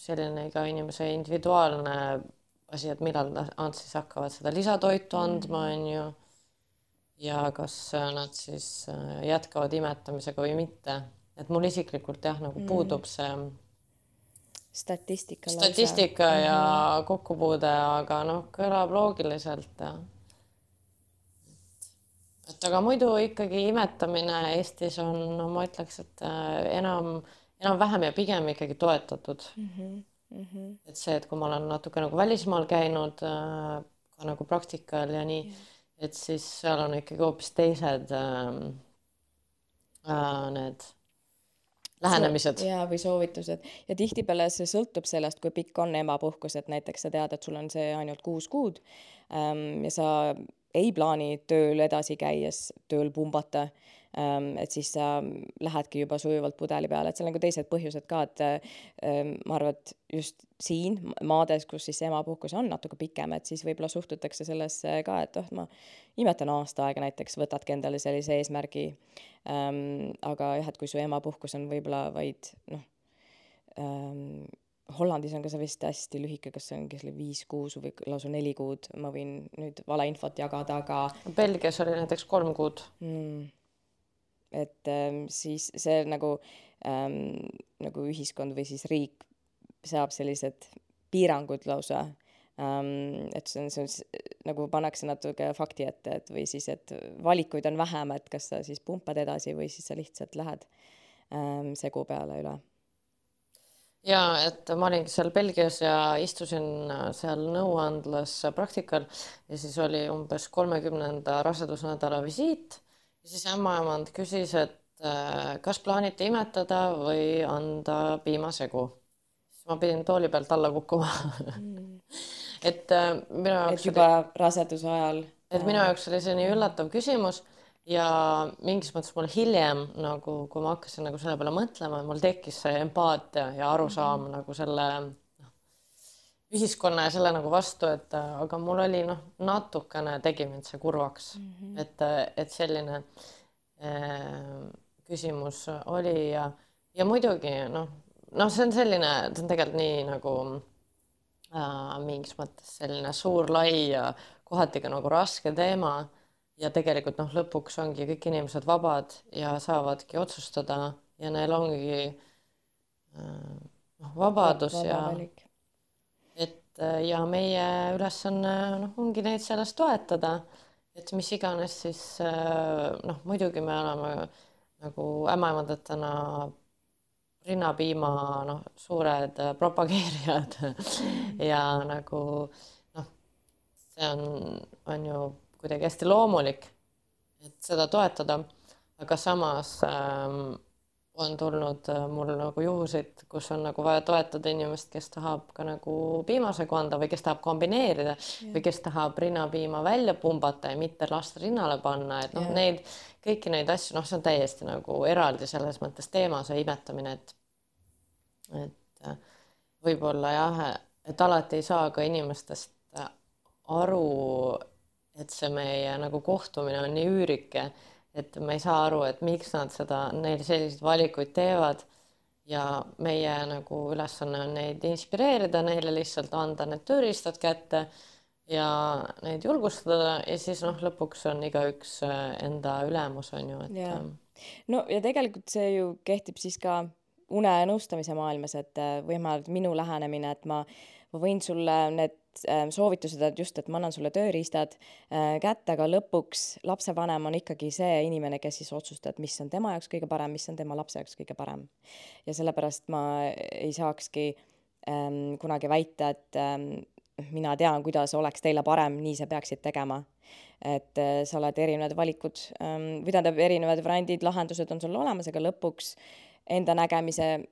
selline iga inimese individuaalne asi, et millal nad siis hakkavad seda lisatoitu andma, mm. on ju. ja kas nad siis äh, jätkavad imetamisega või mitte, et mul isiklikult jah, nagu mm. puudub see statistika. statistika lausa. ja mm -hmm. kokkupuude, aga noh, kõlab loogiliselt et aga muidu ikkagi imetamine Eestis on no,, ma ütleks, et äh, enam enam-vähem ja pigem ikkagi toetatud mm. -hmm. Mm -hmm. et see, et kui ma olen natuke nagu välismaal käinud äh, ka nagu praktikal ja nii yeah., et siis seal on ikkagi hoopis teised äh, äh, need lähenemised. ja, või soovitused ja tihtipeale see sõltub sellest, kui pikk on emapuhkus, et näiteks sa tead, et sul on see ainult kuus kuud ähm, ja sa ei plaani tööl edasi käies tööl pumbata et siis sa lähedki juba sujuvalt pudeli peale, et seal on ka teised põhjused ka, et ehm, ma arvan, et just siin maades, kus siis emapuhkus on natuke pikem, et siis võib-olla suhtutakse sellesse ka, et oh, ma imetan aasta aega näiteks, võtadki endale sellise eesmärgi ähm,. aga jah, et kui su emapuhkus on võib-olla vaid noh Hollandis on ka see vist hästi lühike, kas see ongi selle viis kuus või lausa neli kuud, ma võin nüüd valeinfot jagada, aga. Belgias oli näiteks kolm kuud mm et ähm, siis see nagu ähm,, nagu ühiskond või siis riik seab sellised piirangud lausa ähm,. et see on, see on nagu pannakse natuke fakti ette, et või siis, et valikuid on vähem, et kas sa siis pumpad edasi või siis sa lihtsalt lähed ähm, segu peale üle ja et ma olingi seal Belgias ja istusin seal nõuandlas praktikal ja siis oli umbes kolmekümnenda rasedusnädala visiit ja siis ämmaemand küsis, et äh, kas plaanite imetada või anda piimasegu. siis ma pidin tooli pealt alla kukkuma mm. et äh, minu jaoks. et juba oli, raseduse ajal. et minu jaoks oli see nii üllatav küsimus ja mingis mõttes mul hiljem nagu, kui ma hakkasin nagu selle peale mõtlema, mul tekkis see empaatia ja arusaam mm -hmm. nagu selle ühiskonna ja selle nagu vastu, et äh, aga mul oli noh, natukene tegi mind see kurvaks mm, -hmm. et, äh, et selline äh, küsimus oli ja, ja muidugi noh, noh, see on selline, see on tegelikult nii nagu äh, mingis mõttes selline suur, lai ja kohati ka nagu raske teema ja tegelikult noh, lõpuks ongi kõik inimesed vabad ja saavadki otsustada ja neil ongi noh, vabadus Vaba ja valik. Et ja meie ülesanne noh, ongi neid selles toetada, et mis iganes siis noh, muidugi me oleme nagu ämmaemandatena rinnapiima noh, suured propageerijad. Ja nagu noh, see on, on ju kuidagi hästi loomulik, et seda toetada, aga samas ähm, on tulnud äh, mul nagu juhuseid, kus on nagu vaja toetada inimest, kes tahab ka nagu piimasegu anda või kes tahab kombineerida ja. või kes tahab rinnapiima välja pumbata ja mitte lasta rinnale panna, et noh, neid kõiki neid asju, noh, see on täiesti nagu eraldi selles mõttes teema, see imetamine, et et äh, võib-olla jah, et alati ei saa ka inimestest äh, aru, et see meie nagu kohtumine on nii üürike et ma ei saa aru, et miks nad seda, neil selliseid valikuid teevad ja meie nagu ülesanne on neid inspireerida, neile lihtsalt anda need tööriistad kätte ja neid julgustada ja siis noh, lõpuks on igaüks äh, enda ülemus on ju, et. Ähm, no ja tegelikult see ju kehtib siis ka une ja nõustamise maailmas, et äh, võimalikult minu lähenemine, et ma, ma võin sulle need soovitused, et just, et ma annan sulle tööriistad äh, kätte, aga lõpuks lapsevanem on ikkagi see inimene, kes siis otsustab, mis on tema jaoks kõige parem, mis on tema lapse jaoks kõige parem. ja sellepärast ma ei saakski ähm, kunagi väita, et ähm, mina tean, kuidas oleks teile parem, nii sa peaksid tegema. et äh, sa oled erinevad valikud ähm, või tähendab, erinevad variandid, lahendused on sul olemas, aga lõpuks enda nägemise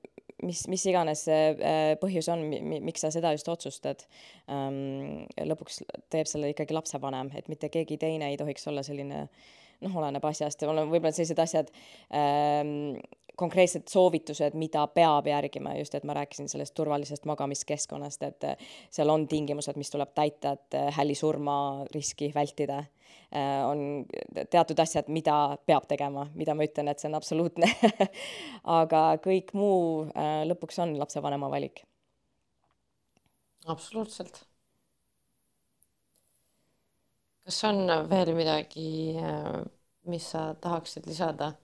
mis, mis iganes see äh, põhjus on, miks sa seda just otsustad, ähm, lõpuks teeb selle ikkagi lapsevanem, et mitte keegi teine ei tohiks olla selline noh, oleneb asjast ja mul on võib-olla sellised asjad ähm,, konkreetsed soovitused, mida peab järgima, just et ma rääkisin sellest turvalisest magamiskeskkonnast, et seal on tingimused, mis tuleb täita, et hällisurma riski vältida Äh, on teatud asjad, mida peab tegema, mida ma ütlen, et see on absoluutne aga kõik muu lõpuks on lapsevanema valik. absoluutselt. kas on veel midagi, mis sa tahaksid lisada?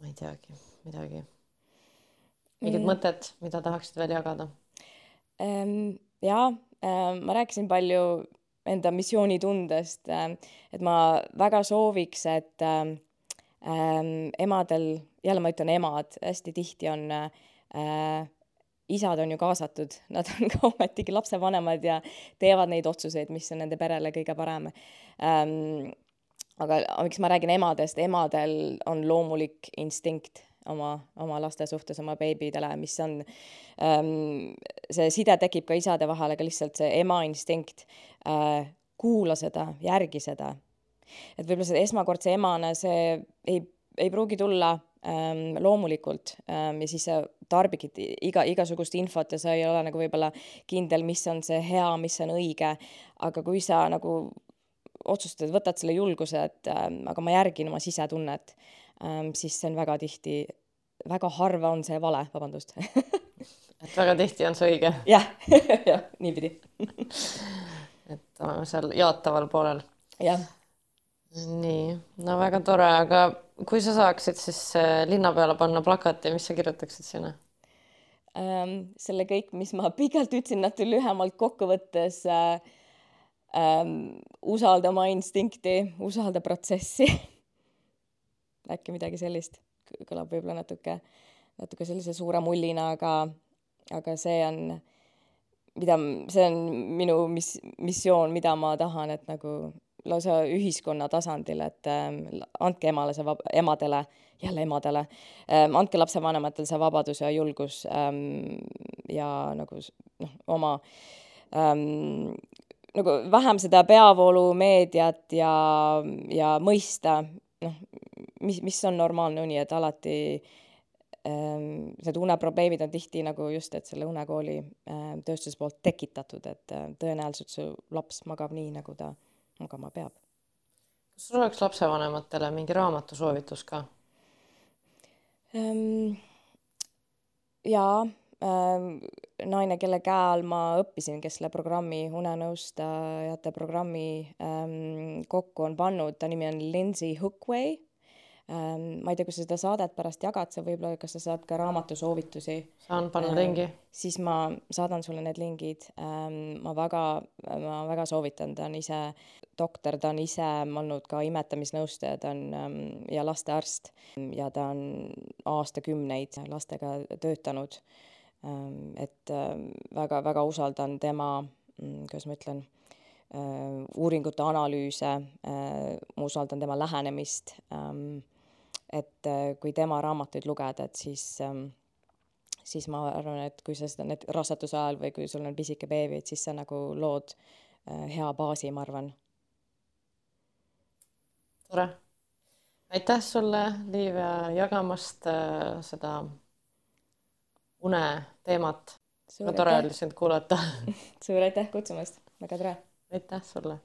Ma ei teagi, midagi. mingit mm. mõtet, mida tahaksid veel jagada ähm,? jaa ähm,, ma rääkisin palju enda missioonitundest, äh, et ma väga sooviks, et ähm, emadel, jälle ma ütlen emad, hästi tihti on äh, isad on ju kaasatud, nad on ka ometigi lapsevanemad ja teevad neid otsuseid, mis on nende perele kõige parem ähm,. Aga miks ma räägin emadest, emadel on loomulik instinkt oma, oma laste suhtes, oma beebidele, mis on ähm,, see side tekib ka isade vahel, aga lihtsalt see ema instinkt äh,, kuula seda, järgi seda. et võib-olla see esmakordse emana, see ei, ei pruugi tulla ähm, loomulikult ähm, ja siis sa tarbigid iga, igasugust infot ja sa ei ole nagu võib-olla kindel, mis on see hea, mis on õige, aga kui sa nagu otsustad, võtad selle julguse, et ähm, aga ma järgin oma sisetunnet ähm,, siis see on väga tihti, väga harva on see vale, vabandust et väga tihti on see õige ja,? jah, jah, niipidi et oleme seal jaataval poolel. jah. nii, no väga tore, aga kui sa saaksid siis äh, linna peale panna plakati, mis sa kirjutaksid sinna ähm,? selle kõik, mis ma pikalt ütlesin, natuke lühemalt kokku võttes äh, ähm, usalda oma instinkti, usalda protsessi. Äkki midagi sellist, kõlab võib-olla natuke, natuke sellise suure mullina, aga, aga see on, mida, see on minu mis-, missioon, mida ma tahan, et nagu lausa ühiskonna tasandil, et äh, andke emale see vab-, emadele, jälle emadele äh,, andke lapsevanematele see vabadus ja julgus ähm, ja nagu noh, oma ähm, nagu vähem seda peavoolumeediat ja, ja mõista, noh, mis, mis on normaalne uni, et alati ähm, need uneprobleemid on tihti nagu just, et selle unekooli äh, tööstuse poolt tekitatud, et äh, tõenäoliselt su laps magab nii, nagu ta magama peab. kas sul oleks lapsevanematele mingi raamatu soovitus ka ähm,? jaa ähm,, naine, kelle käe all ma õppisin, kes selle programmi, unenõustajate programmi ähm, kokku on pannud, ta nimi on Lindsay Hookway ähm,. ma ei tea, kas sa seda saadet pärast jagad, sa võib-olla, kas sa saad ka raamatusoovitusi? saan panna äh, lingi. siis ma saadan sulle need lingid ähm,. ma väga, ma väga soovitan, ta on ise doktor, ta on ise olnud ka imetamisnõustaja, ta on ähm, ja lastearst ja ta on aastakümneid lastega töötanud ähm,. Et väga-väga ähm, usaldan tema, mm, kuidas ma ütlen äh,, uuringute analüüse äh,, ma usaldan tema lähenemist ähm, et äh, kui tema raamatuid lugeda, et siis, ähm, siis ma arvan, et kui sa seda nüüd raseduse ajal või kui sul on pisike beebi, et siis sa nagu lood hea baasi, ma arvan. tore. aitäh sulle, Liiv, jagamast seda une teemat. väga tore oli sind kuulata suur aitäh kutsumast, väga tore. aitäh sulle